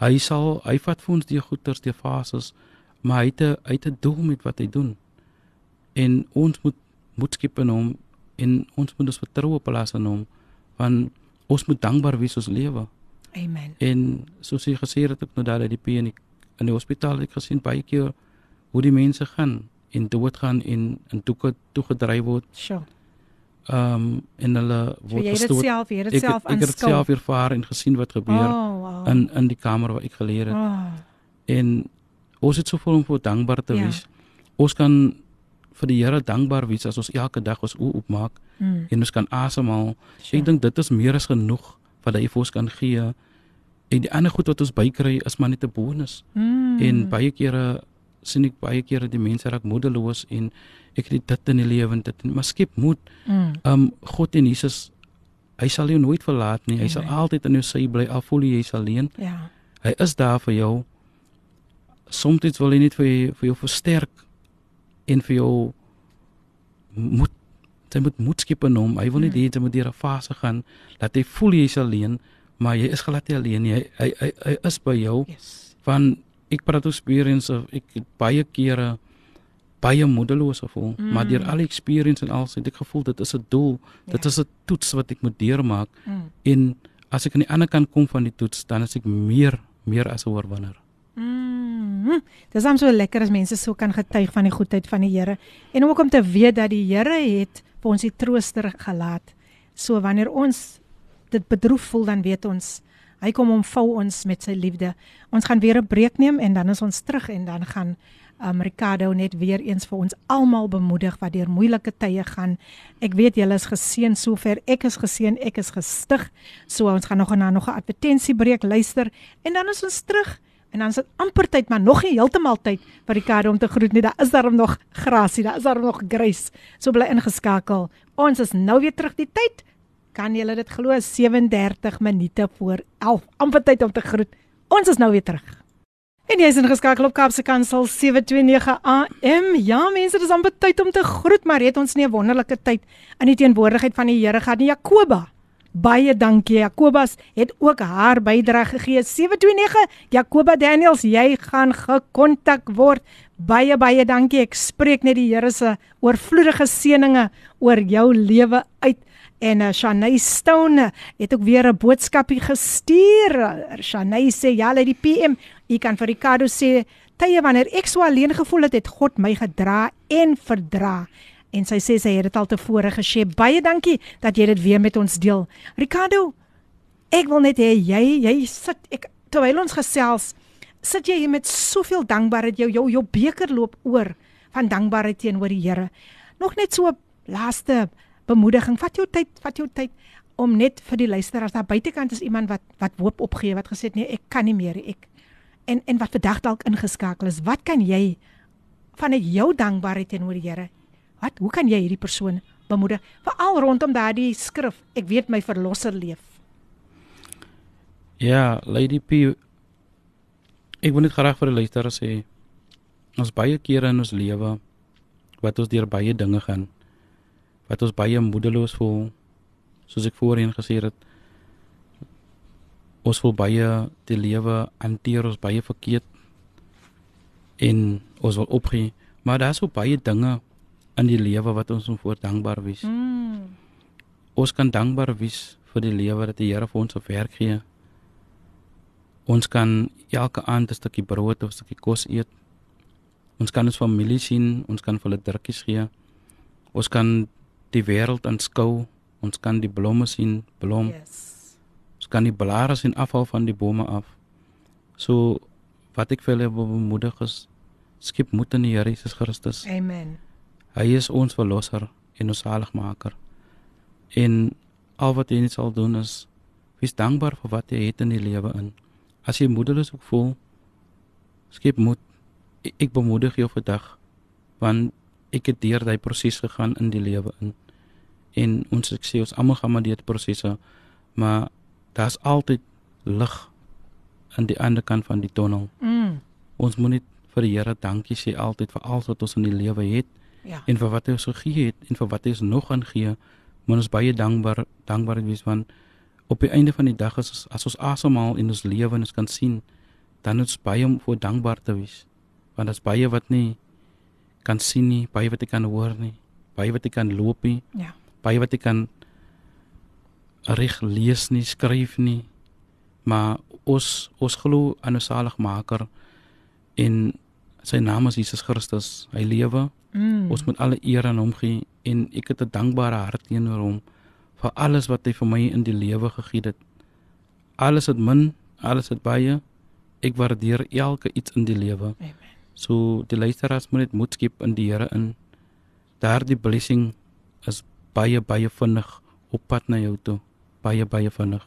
Hy sal hy vat vir ons die goeters, die fases, maar hy het 'n hy het 'n doel met wat hy doen. En ons moet moet skep in hom en ons moet ons vertroue plaas in hom want ons moet dankbaar wees ons lewe. Amen. En soos jy gesê het ek nou daar uit die P in die, in die hospitaal ek gesien baie keer hoe die mense gaan en dood gaan en in toe toegedryf word. Sjoe. Ehm um, en hulle So word jy het gestoot. self, jy het dit Ek self het, ek het dit self ervaar en gesien wat gebeur Oh, wow. in in die kamer waar ek geleer het. Oh, En ons het soveel om voor dankbaar te Ja. wees. Ons kan vir die Here dankbaar wees as ons elke dag ons oë oopmaak mm, en ons kan asemhaal. sure. Ek dink dit is meer as genoeg wat hy vir ons kan gee. En die ander goed wat ons bykry is maar net 'n bonus. mm, En baie kere sien ek baie kere die mense raak moedeloos en ek het dit in die lewe en dit maar skep moed. mm, Um God en Jesus hy sal jou nooit verlaat nie. Hy sal Amen. altyd aan jou sy bly al voel jy jy's alleen. ja. Hy is daar vir jou. Soms wil hy net vir jou, vir jou versterk en vir jou moet jy moet moed skep in hom. Hy wil nie Mm. hê jy moet deur 'n fase gaan dat jy voel jy's alleen, maar jy is glad nie alleen nie. Hy hy hy, hy is by jou. Yes. Van ek praat experience of ek het baie kere baie moedeloos gevoel, mm. maar deur al die experience en alles het ek gevoel dit is 'n doel. Dit Ja. is 'n toets wat ek moet deurmaak Mm. en as ek aan die ander kant kom van die toets, dan is ek meer meer as 'n oorwinnaar. Mm. Dis hom so lekker as mense so kan getuig van die goedheid van die Here en ook om te weet dat die Here het vir ons die trooster gelaat. So wanneer ons dit bedroef voel dan weet ons hy kom omvou ons met sy liefde. Ons gaan weer 'n breek neem en dan is ons terug en dan gaan um, Ricardo net weer eens vir ons almal bemoedig wat deur moeilike tye gaan. Ek weet julle is geseën sover. Ek is geseën, ek is gestig. So ons gaan nog na nog 'n advertensiebreek luister en dan is ons terug. En dan is dit amper tyd, maar nog nie heeltemal tyd vir Ricardo om te groet nie. Daar is daarom nog grasie, daar is daarom nog grace. So bly ingeskakel. Ons is nou weer terug die tyd. Kan julle dit glo? 37 minute voor 11. Amper tyd om te groet. Ons is nou weer terug. En jy is ingeskakel op Kaapse Kansel 729 AM. Ja, mense, dis amper tyd om te groet, maar het ons nie 'n wonderlike tyd in die teenwoordigheid van die Here gehad nie. Jakoba Baie dankie. Jakobus het ook haar bydrae gegee. 729 Jakoba Daniels, jy gaan gekontak word. Baie baie dankie. Ek spreek net die Here se oorvloedige seënings oor jou lewe uit. En uh, Shanay Stone het ook weer 'n boodskapie gestuur. Uh, Shanay sê ja, lê die PM. Jy kan vir Ricardo sê tye wanneer ek so alleen gevoel het, het God my gedra en verdra en sy sê sy het dit al tevore gesê. Baie dankie dat jy dit weer met ons deel. Ricardo, ek wil net hê jy jy sit ek terwyl ons gesels, sit jy hier met soveel dankbaarheid jou jou jou beker loop oor van dankbaarheid teenoor die Here. Nog net so laaste bemoediging. Vat jou tyd, vat jou tyd om net vir die luisteraars daar buitekant is iemand wat wat hoop opgee, wat gesê het nee, ek kan nie meer. Ek en en wat vandag dalk ingeskakel is. Wat kan jy vanuit jou dankbaarheid teenoor die Here Wat hoe kan jy hierdie persoon bemoedig veral rondom daardie skrif ek weet my verlosser leef. Ja, Lady P Ek wil net graag vir die luisteraars sê ons baie kere in ons lewe wat ons deur baie dinge gaan wat ons baie moedeloos voel soos ek voorheen gesê het ons voel baie die lewe hanteer ons baie verkeerd en ons wil opgee, maar daar's so baie dinge in die lewe wat ons voor dankbaar wees. Mm. Ons kan dankbaar wees vir die lewe dat die Here vir ons op werk gee. Ons kan elke aand 'n stukkie brood of 'n stukkie kos eet. Ons kan ons familie sien, ons kan vir hulle drukkies gee. Ons kan die wêreld aanskou. Ons kan die blomme sien, blom. Yes. Ons kan die blare sien afval van die bome af. So wat ek vir hulle wil bemoedig is skep moed in die Here Jesus Christus. Amen. Hy is ons verlosser en ons saligmaker. En al wat jy net sal doen is wees dankbaar vir wat jy het in die lewe in. As jy moedeloos ook voel, skep moed. Ek, ek bemoedig jou vandag want ek het deur daai proses gegaan in die lewe in. En ons ek sê ons almal gaan maar deur die prosesse, maar daar's altyd lig aan die ander kant van die tonnel. Mm. Ons moet net vir die Here dankie sê altyd vir alles wat ons in die lewe het Ja. en vir wat hy ons gegee het en vir wat hy ons nog gaan gee. Moet ons baie dankbaar dankbaar wees want op die einde van die dag is ons, as ons asemhaal in ons lewe en ons kan sien, dan is baie om voor dankbaar te wees. Want daar's baie wat nie kan sien nie, baie wat jy kan hoor nie, baie wat jy kan loop nie, Ja. Baie wat jy kan reg lees nie, skryf nie. Maar ons ons glo aan 'n saligmaker en sy naam is Jesus Christus. Hy lewe. Mm. Ons moet alle eer aan hom gee en ek het 'n dankbare hart teenoor hom vir alles wat hy vir my in die lewe gegee het. Alles het min, alles het baie. Ek waardeer elke iets in die lewe. Amen. So die luisteraars moet net moed skep in die Here in. Daardie blessing baie baie vinnig op pad na jou toe. Baie baie vinnig.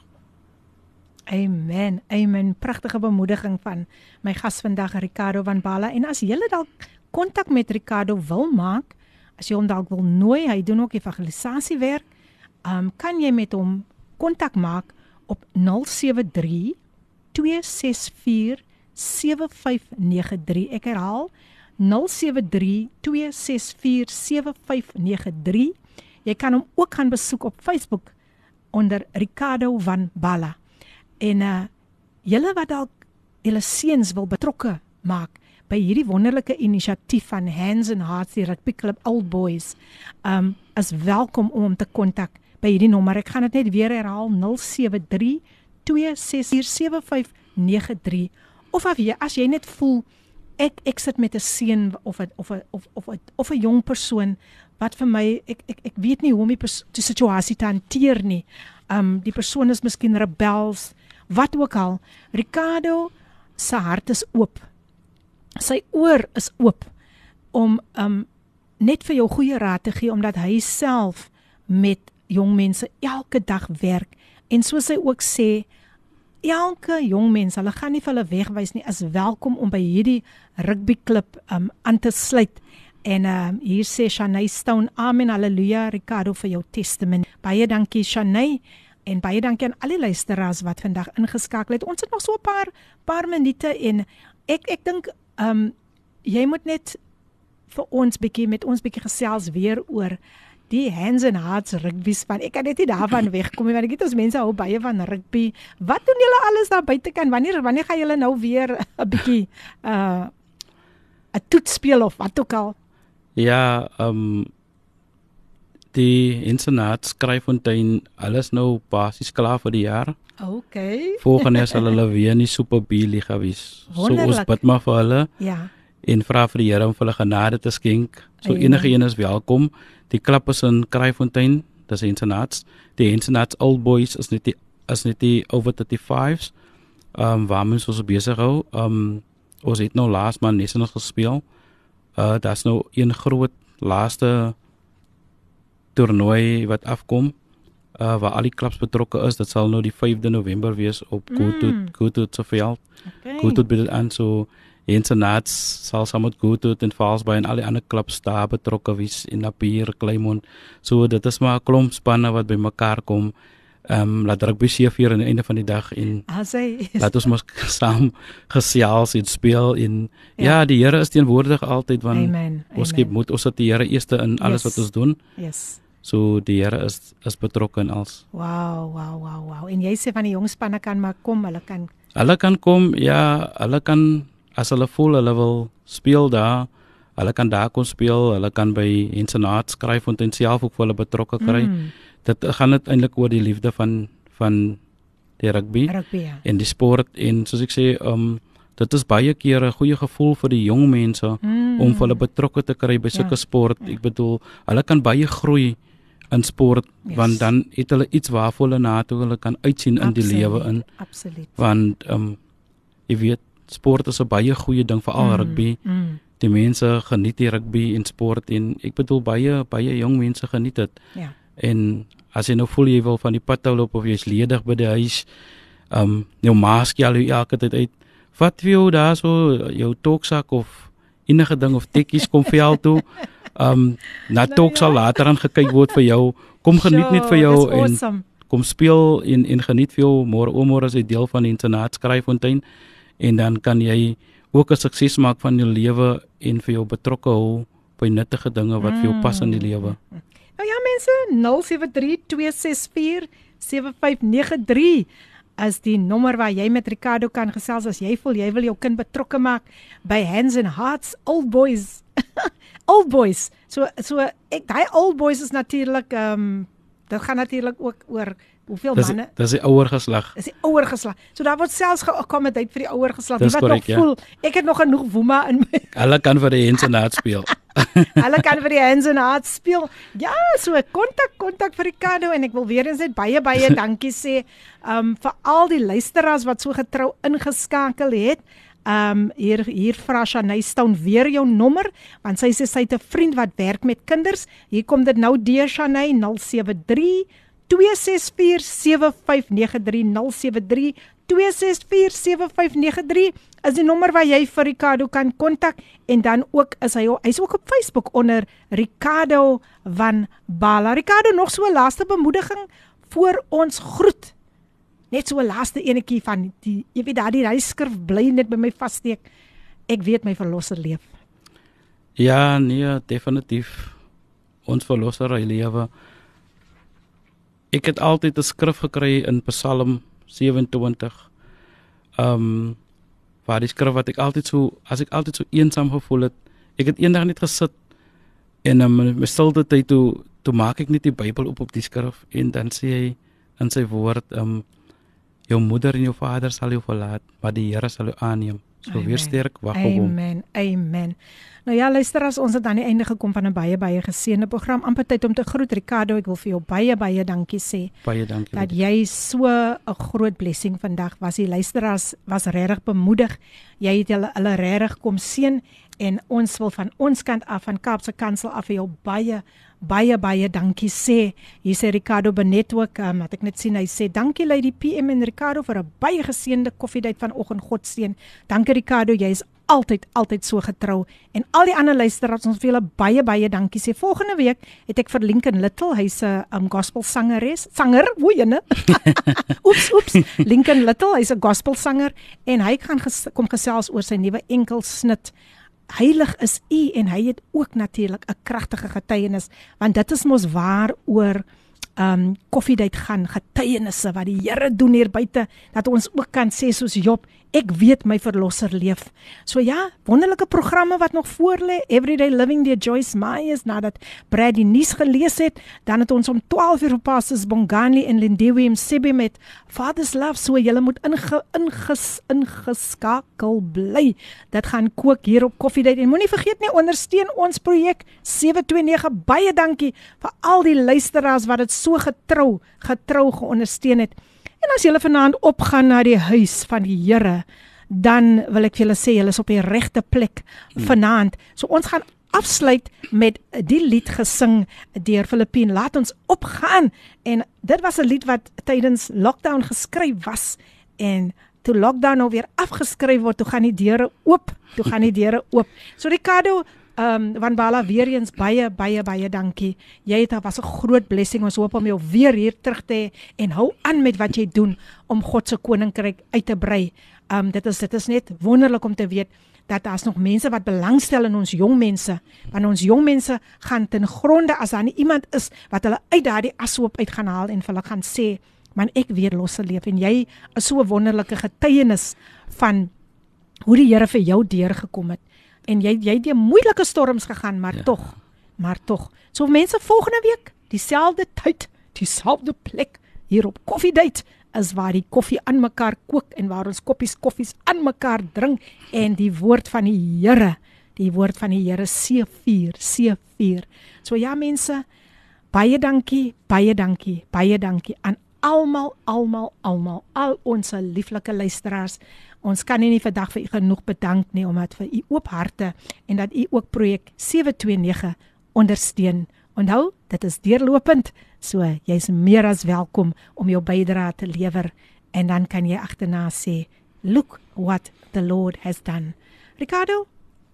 Amen. Amen. Pragtige bemoediging van my gas vandag Ricardo van Bala en as jy dalk kontak met Ricardo wil maak, as jy hom dalk wil nooi, hy doen ook evangelisasiewerk, um, kan jy met hom kontak maak op 073 264 7593. Ek herhaal 073 264 7593. Jy kan hom ook gaan besoek op Facebook onder Ricardo van Balla. En uh julle wat dalk julle seuns wil betrokke maak by hierdie wonderlike inisiatief van Hands and Hearts die Rugby Club Old Boys, um is welkom om hom te kontak by hierdie nommer. Ek gaan dit net weer herhaal 073 2647593 of af jy as jy net voel ek ek sit met 'n seun of 'n of 'n of of 'n of 'n jong persoon wat vir my ek ek ek weet nie hoe om die, pers- die situasie te hanteer nie. Um die persoon is miskien rebels, wat ook al. Ricardo se hart is oop. Sy oor is oop om um net vir jou goeie raad te gee omdat hy self met jong mense elke dag werk en soos hy ook sê elke jong mens, hulle gaan nie vir hulle wegwys nie, is welkom om by hierdie rugbyklub um aan te sluit. En um hier sê Shanay Stone, amen, haleluja, Ricardo vir jou testament. Baie dankie Shanay en baie dankie aan al die luisteraars wat vandag ingeskakel het. Ons het nog so 'n paar paar minute en ek ek dink um jy moet net vir ons bietjie met ons bietjie gesels weer oor die hands and hearts rugby span. Ek kan net nie daarvan wegkom nie want ek weet ons mense hou baie van rugby. Wat doen julle alles daar buite kan? Wanneer wanneer gaan julle nou weer 'n bietjie uh 'n toets speel of wat ook al? Ja, ehm um, die internaat skryfontein alles nou basies klaar vir die jaar. Okay. Volgende jaar sal hulle weer in die Super B liga wees. So ons Wonderlik. bid maar vir hulle Ja. en vra vir die Here om vir hulle genade te skenk. So Amen. enige een is welkom. Die klub is in Kraaifontein, dis internaats. Die internaats old boys is net die is net die over 35s. Ehm um, waar ons ons besig hou. Ehm um, ons het nou laas maand net nog gespeel. Uh daar's nou een groot laaste toernooi wat afkom. Uh waar al die klubs betrokke is. Dit sal nou die 5de November wees op Goethe Mm. Goethe se veld. Okay. Goethe bid dit aan so internaat sal saam met Goethe en Valsbaai en al die ander klubs daar betrokke wees in Napier, Kleinmond. So dit is maar 'n klomp spanne wat bymekaar kom. Ehm um, laat rugby seëvier aan die einde van die dag en As hy laat ons mos saam gesels en speel en Ja. ja, die Here is teenwoordig altyd want Amen. ons skep moet ons het die Here eerste in alles Yes. wat ons doen. Yes. So die Here is is betrokke in alles. Wow, wow, wow, wow. En jy sê van die jong spanne kan maar kom, hulle kan Hulle kan kom, ja, hulle kan as hulle voel hulle wil speel daar, hulle kan daar kom speel, hulle kan by Insenaat skryf en self ook hulle betrokke kry. Mm. Dit gaan dit eintlik oor die liefde van van die rugby Rugby. Ja. en die sport en soos ek sê, um dit is baie keer 'n goeie gevoel vir die jong mense Mm. om hulle betrokke te kry by sulke Ja. sport. Ek bedoel, hulle kan baie groei in sport Yes. want dan het hulle iets waarvoor hulle na toe hulle kan uitsien in die lewe in Absoluut. want um jy weet sport is 'n baie goeie ding vir al rugby. Mm. Die mense geniet die rugby en sport en ek bedoel baie baie jong mense geniet dit. Ja. En as jy nou voel jy wil van die pad loop of jy's ledig by die huis, um jou mask jy al elke tyd uit. Vat vir jou daar so jou toksak of enige ding of tekkies kom vir jou toe. Um na Nou tok sal ja. later aan gekyk word vir jou. Kom geniet net vir jou Sure, en awesome. kom speel en en geniet vir jou môre oomôre as jy deel van die internaat skryffontein en dan kan jy ook 'n sukses maak van jou lewe en vir jou betrokke hou by nuttige dinge wat vir jou pas in die lewe. Nou ja mense 0732647593 as die nommer waar jy met Ricardo kan gesels as jy voel jy wil jou kind betrokke maak by Hands and Hearts Old Boys. old Boys. So so ek daai Old Boys is natuurlik ehm um, dit gaan natuurlik ook oor hoeveel Dis manne dis die ouer geslag. is die ouer geslag. So daar word selfs geakkommodeer vir die ouer geslag. Wie Dis wat korrek, nog ja. voel, ek het nog genoeg woema in my. Hulle kan vir die internaat speel. Hulle kan vir die hands and hearts speel. Ja, so kontak kontak vir Ricardo en ek wil weer eens net baie baie dankie sê um vir al die luisteraars wat so getrou ingeskakel het. Um hier hier vra Shanay Stone weer jou nommer want sy sê sy het 'n vriend wat werk met kinders. Hier kom dit nou deur Shanay 073 2647593 2647593 is die nommer waar jy vir Ricardo kan kontak en dan ook is hy hy's ook op Facebook onder Ricardo van Bala. Ricardo nog so 'n laaste bemoediging voor ons groet. Net so 'n laaste enetjie van die jy weet daardie ryskrif bly net by my vassteek. Ek weet my verlosser leef. Ja, nee, definitief. Ons verlosser hy lewe. Ek het altyd 'n skrif gekry in Psalm 27. Um waar die skrif wat ek altyd so as ek altyd so eensaam gevoel het, ek het eendag net gesit en in my, my stilte tyd toe toe maak ek net die Bybel op op die skrif en dan sê hy in sy woord um jou moeder en jou vader sal jou verlaat, maar die Here sal jou aanneem. So Amen. weer sterk wag op hom. Amen. Amen. Nou ja, luister as ons het aan die einde gekom van 'n baie baie geseënde program. amper tyd om te groet Ricardo. Ek wil vir jou baie baie dankie sê Baie dankie. dat jy so 'n groot blessing vandag was. Die luisteraars was regtig bemoedig. Jy het hulle hulle regtig kom seën en ons wil van ons kant af van Kaapse Kansel af vir jou baie baie baie dankie sê. Hier sê Ricardo Benet ook, um, wat ek net sien hy sê dankie Lady PM en Ricardo vir 'n baie geseënde koffiedייט vanoggend. God seën. Dankie Ricardo, jy is altyd altyd so getrou en al die ander luisteraars ons wil julle baie baie dankie sê. Volgende week het ek vir Lincoln Little, hy's 'n um, gospel sangeres, sanger, hoe jene. oeps, oeps. Lincoln Little, hy's 'n gospel sanger en hy gaan ges kom gesels oor sy nuwe enkelsnit. Heilig is U en hy het ook natuurlik 'n kragtige getuienis want dit is mos waaroor um koffiedייט gaan getuienisse wat die Here doen hier buite dat ons ook kan sê soos Job ek weet my verlosser leef. So ja, wonderlike programme wat nog voor lê. Everyday Living deur Joyce Myers nadat Brad die nuus gelees het, dan het ons om 12 uur op Pastors Bongani en Lindiwe Msebi met Father's Love. So julle moet inge, inges, ingeskakel bly. Dit gaan kook hier op Coffee Date en moenie vergeet nie ondersteun ons projek 729. Baie dankie vir al die luisteraars wat dit so getrou, getrou geondersteun het. En as julle vanaand opgaan na die huis van die Here, dan wil ek julle sê julle is op die regte plek vanaand. So ons gaan afsluit met die lied gesing deur Filippien. Laat ons opgaan. En dit was 'n lied wat tydens lockdown geskryf was en toe lockdown nou weer afgeskryf word, toe gaan die deure oop. Toe gaan die deure oop. So Ricardo Ehm um, Van Bala weer eens baie baie baie dankie. Jy het was 'n groot blessing. Ons hoop om jou weer hier terug te hê en hou aan met wat jy doen om God se koninkryk uit te brei. Ehm um, dit is dit is net wonderlik om te weet dat daar's nog mense wat belangstel in ons jong mense. Want ons jong mense gaan ten gronde as daar nie iemand is wat hulle uit daardie ashoop uit gaan haal en vir hulle gaan sê, "Man, ek weer losse leef." En jy is so 'n wonderlike getuienis van hoe die Here vir jou deurgekom het en jy jy het deur moeilike storms gegaan, maar Ja. tog, maar tog. So mense volgende week, dieselfde tyd, dieselfde plek hier op Coffee Date is waar die koffie aan mekaar kook en waar ons koppies koffies aan mekaar drink en die woord van die Here, die woord van die Here C4, C4. So ja mense, baie dankie, baie dankie, baie dankie aan almal, almal, almal, al ons lieflike luisteraars. Ons kan nie vandag vir u genoeg bedank nie omdat vir u oop harte en dat u ook projek 729 ondersteun. Onthou, dit is deurlopend, so jy's meer as welkom om jou bydrae te lewer en dan kan jy agterna sê, "Look what the Lord has done." Ricardo,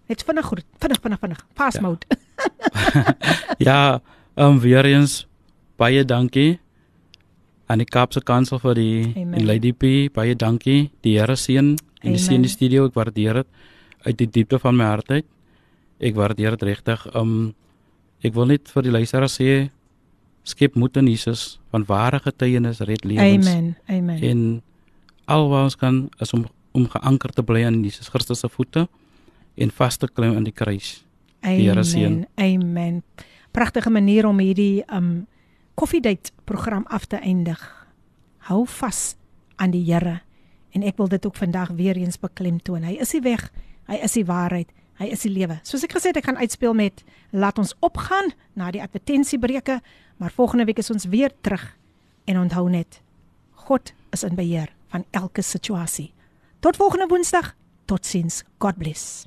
net vinnig groet, vinnig vinnig vinnig. Fast Ja. mode. Ja, ehm um, weer eens baie dankie aan die Kaapse Kansel vir die Amen. en Lady P, baie dankie. Die Here seën en die seën Amen. die studio, ek waardeer dit uit die diepte van my hart uit. Ek waardeer dit regtig. Um, ek wil net vir die luisteraars sê skep moed in Jesus, want ware getuienis red lewens. Amen. Amen. En al wat ons kan is om om geanker te bly aan Jesus Christus se voete en vas te klim aan die kruis. Die Here seën. Amen. Amen. Pragtige manier om hierdie um koffiedייט program af te eindig. Hou vas aan die Here en ek wil dit ook vandag weer eens beklemtoon. Hy is die weg, hy is die waarheid, hy is die lewe. Soos ek gesê het, ek gaan uitspeel met laat ons opgaan na die advertensiebreuke, maar volgende week is ons weer terug en onthou net God is in beheer van elke situasie. Tot volgende Woensdag. Totsiens. God bless.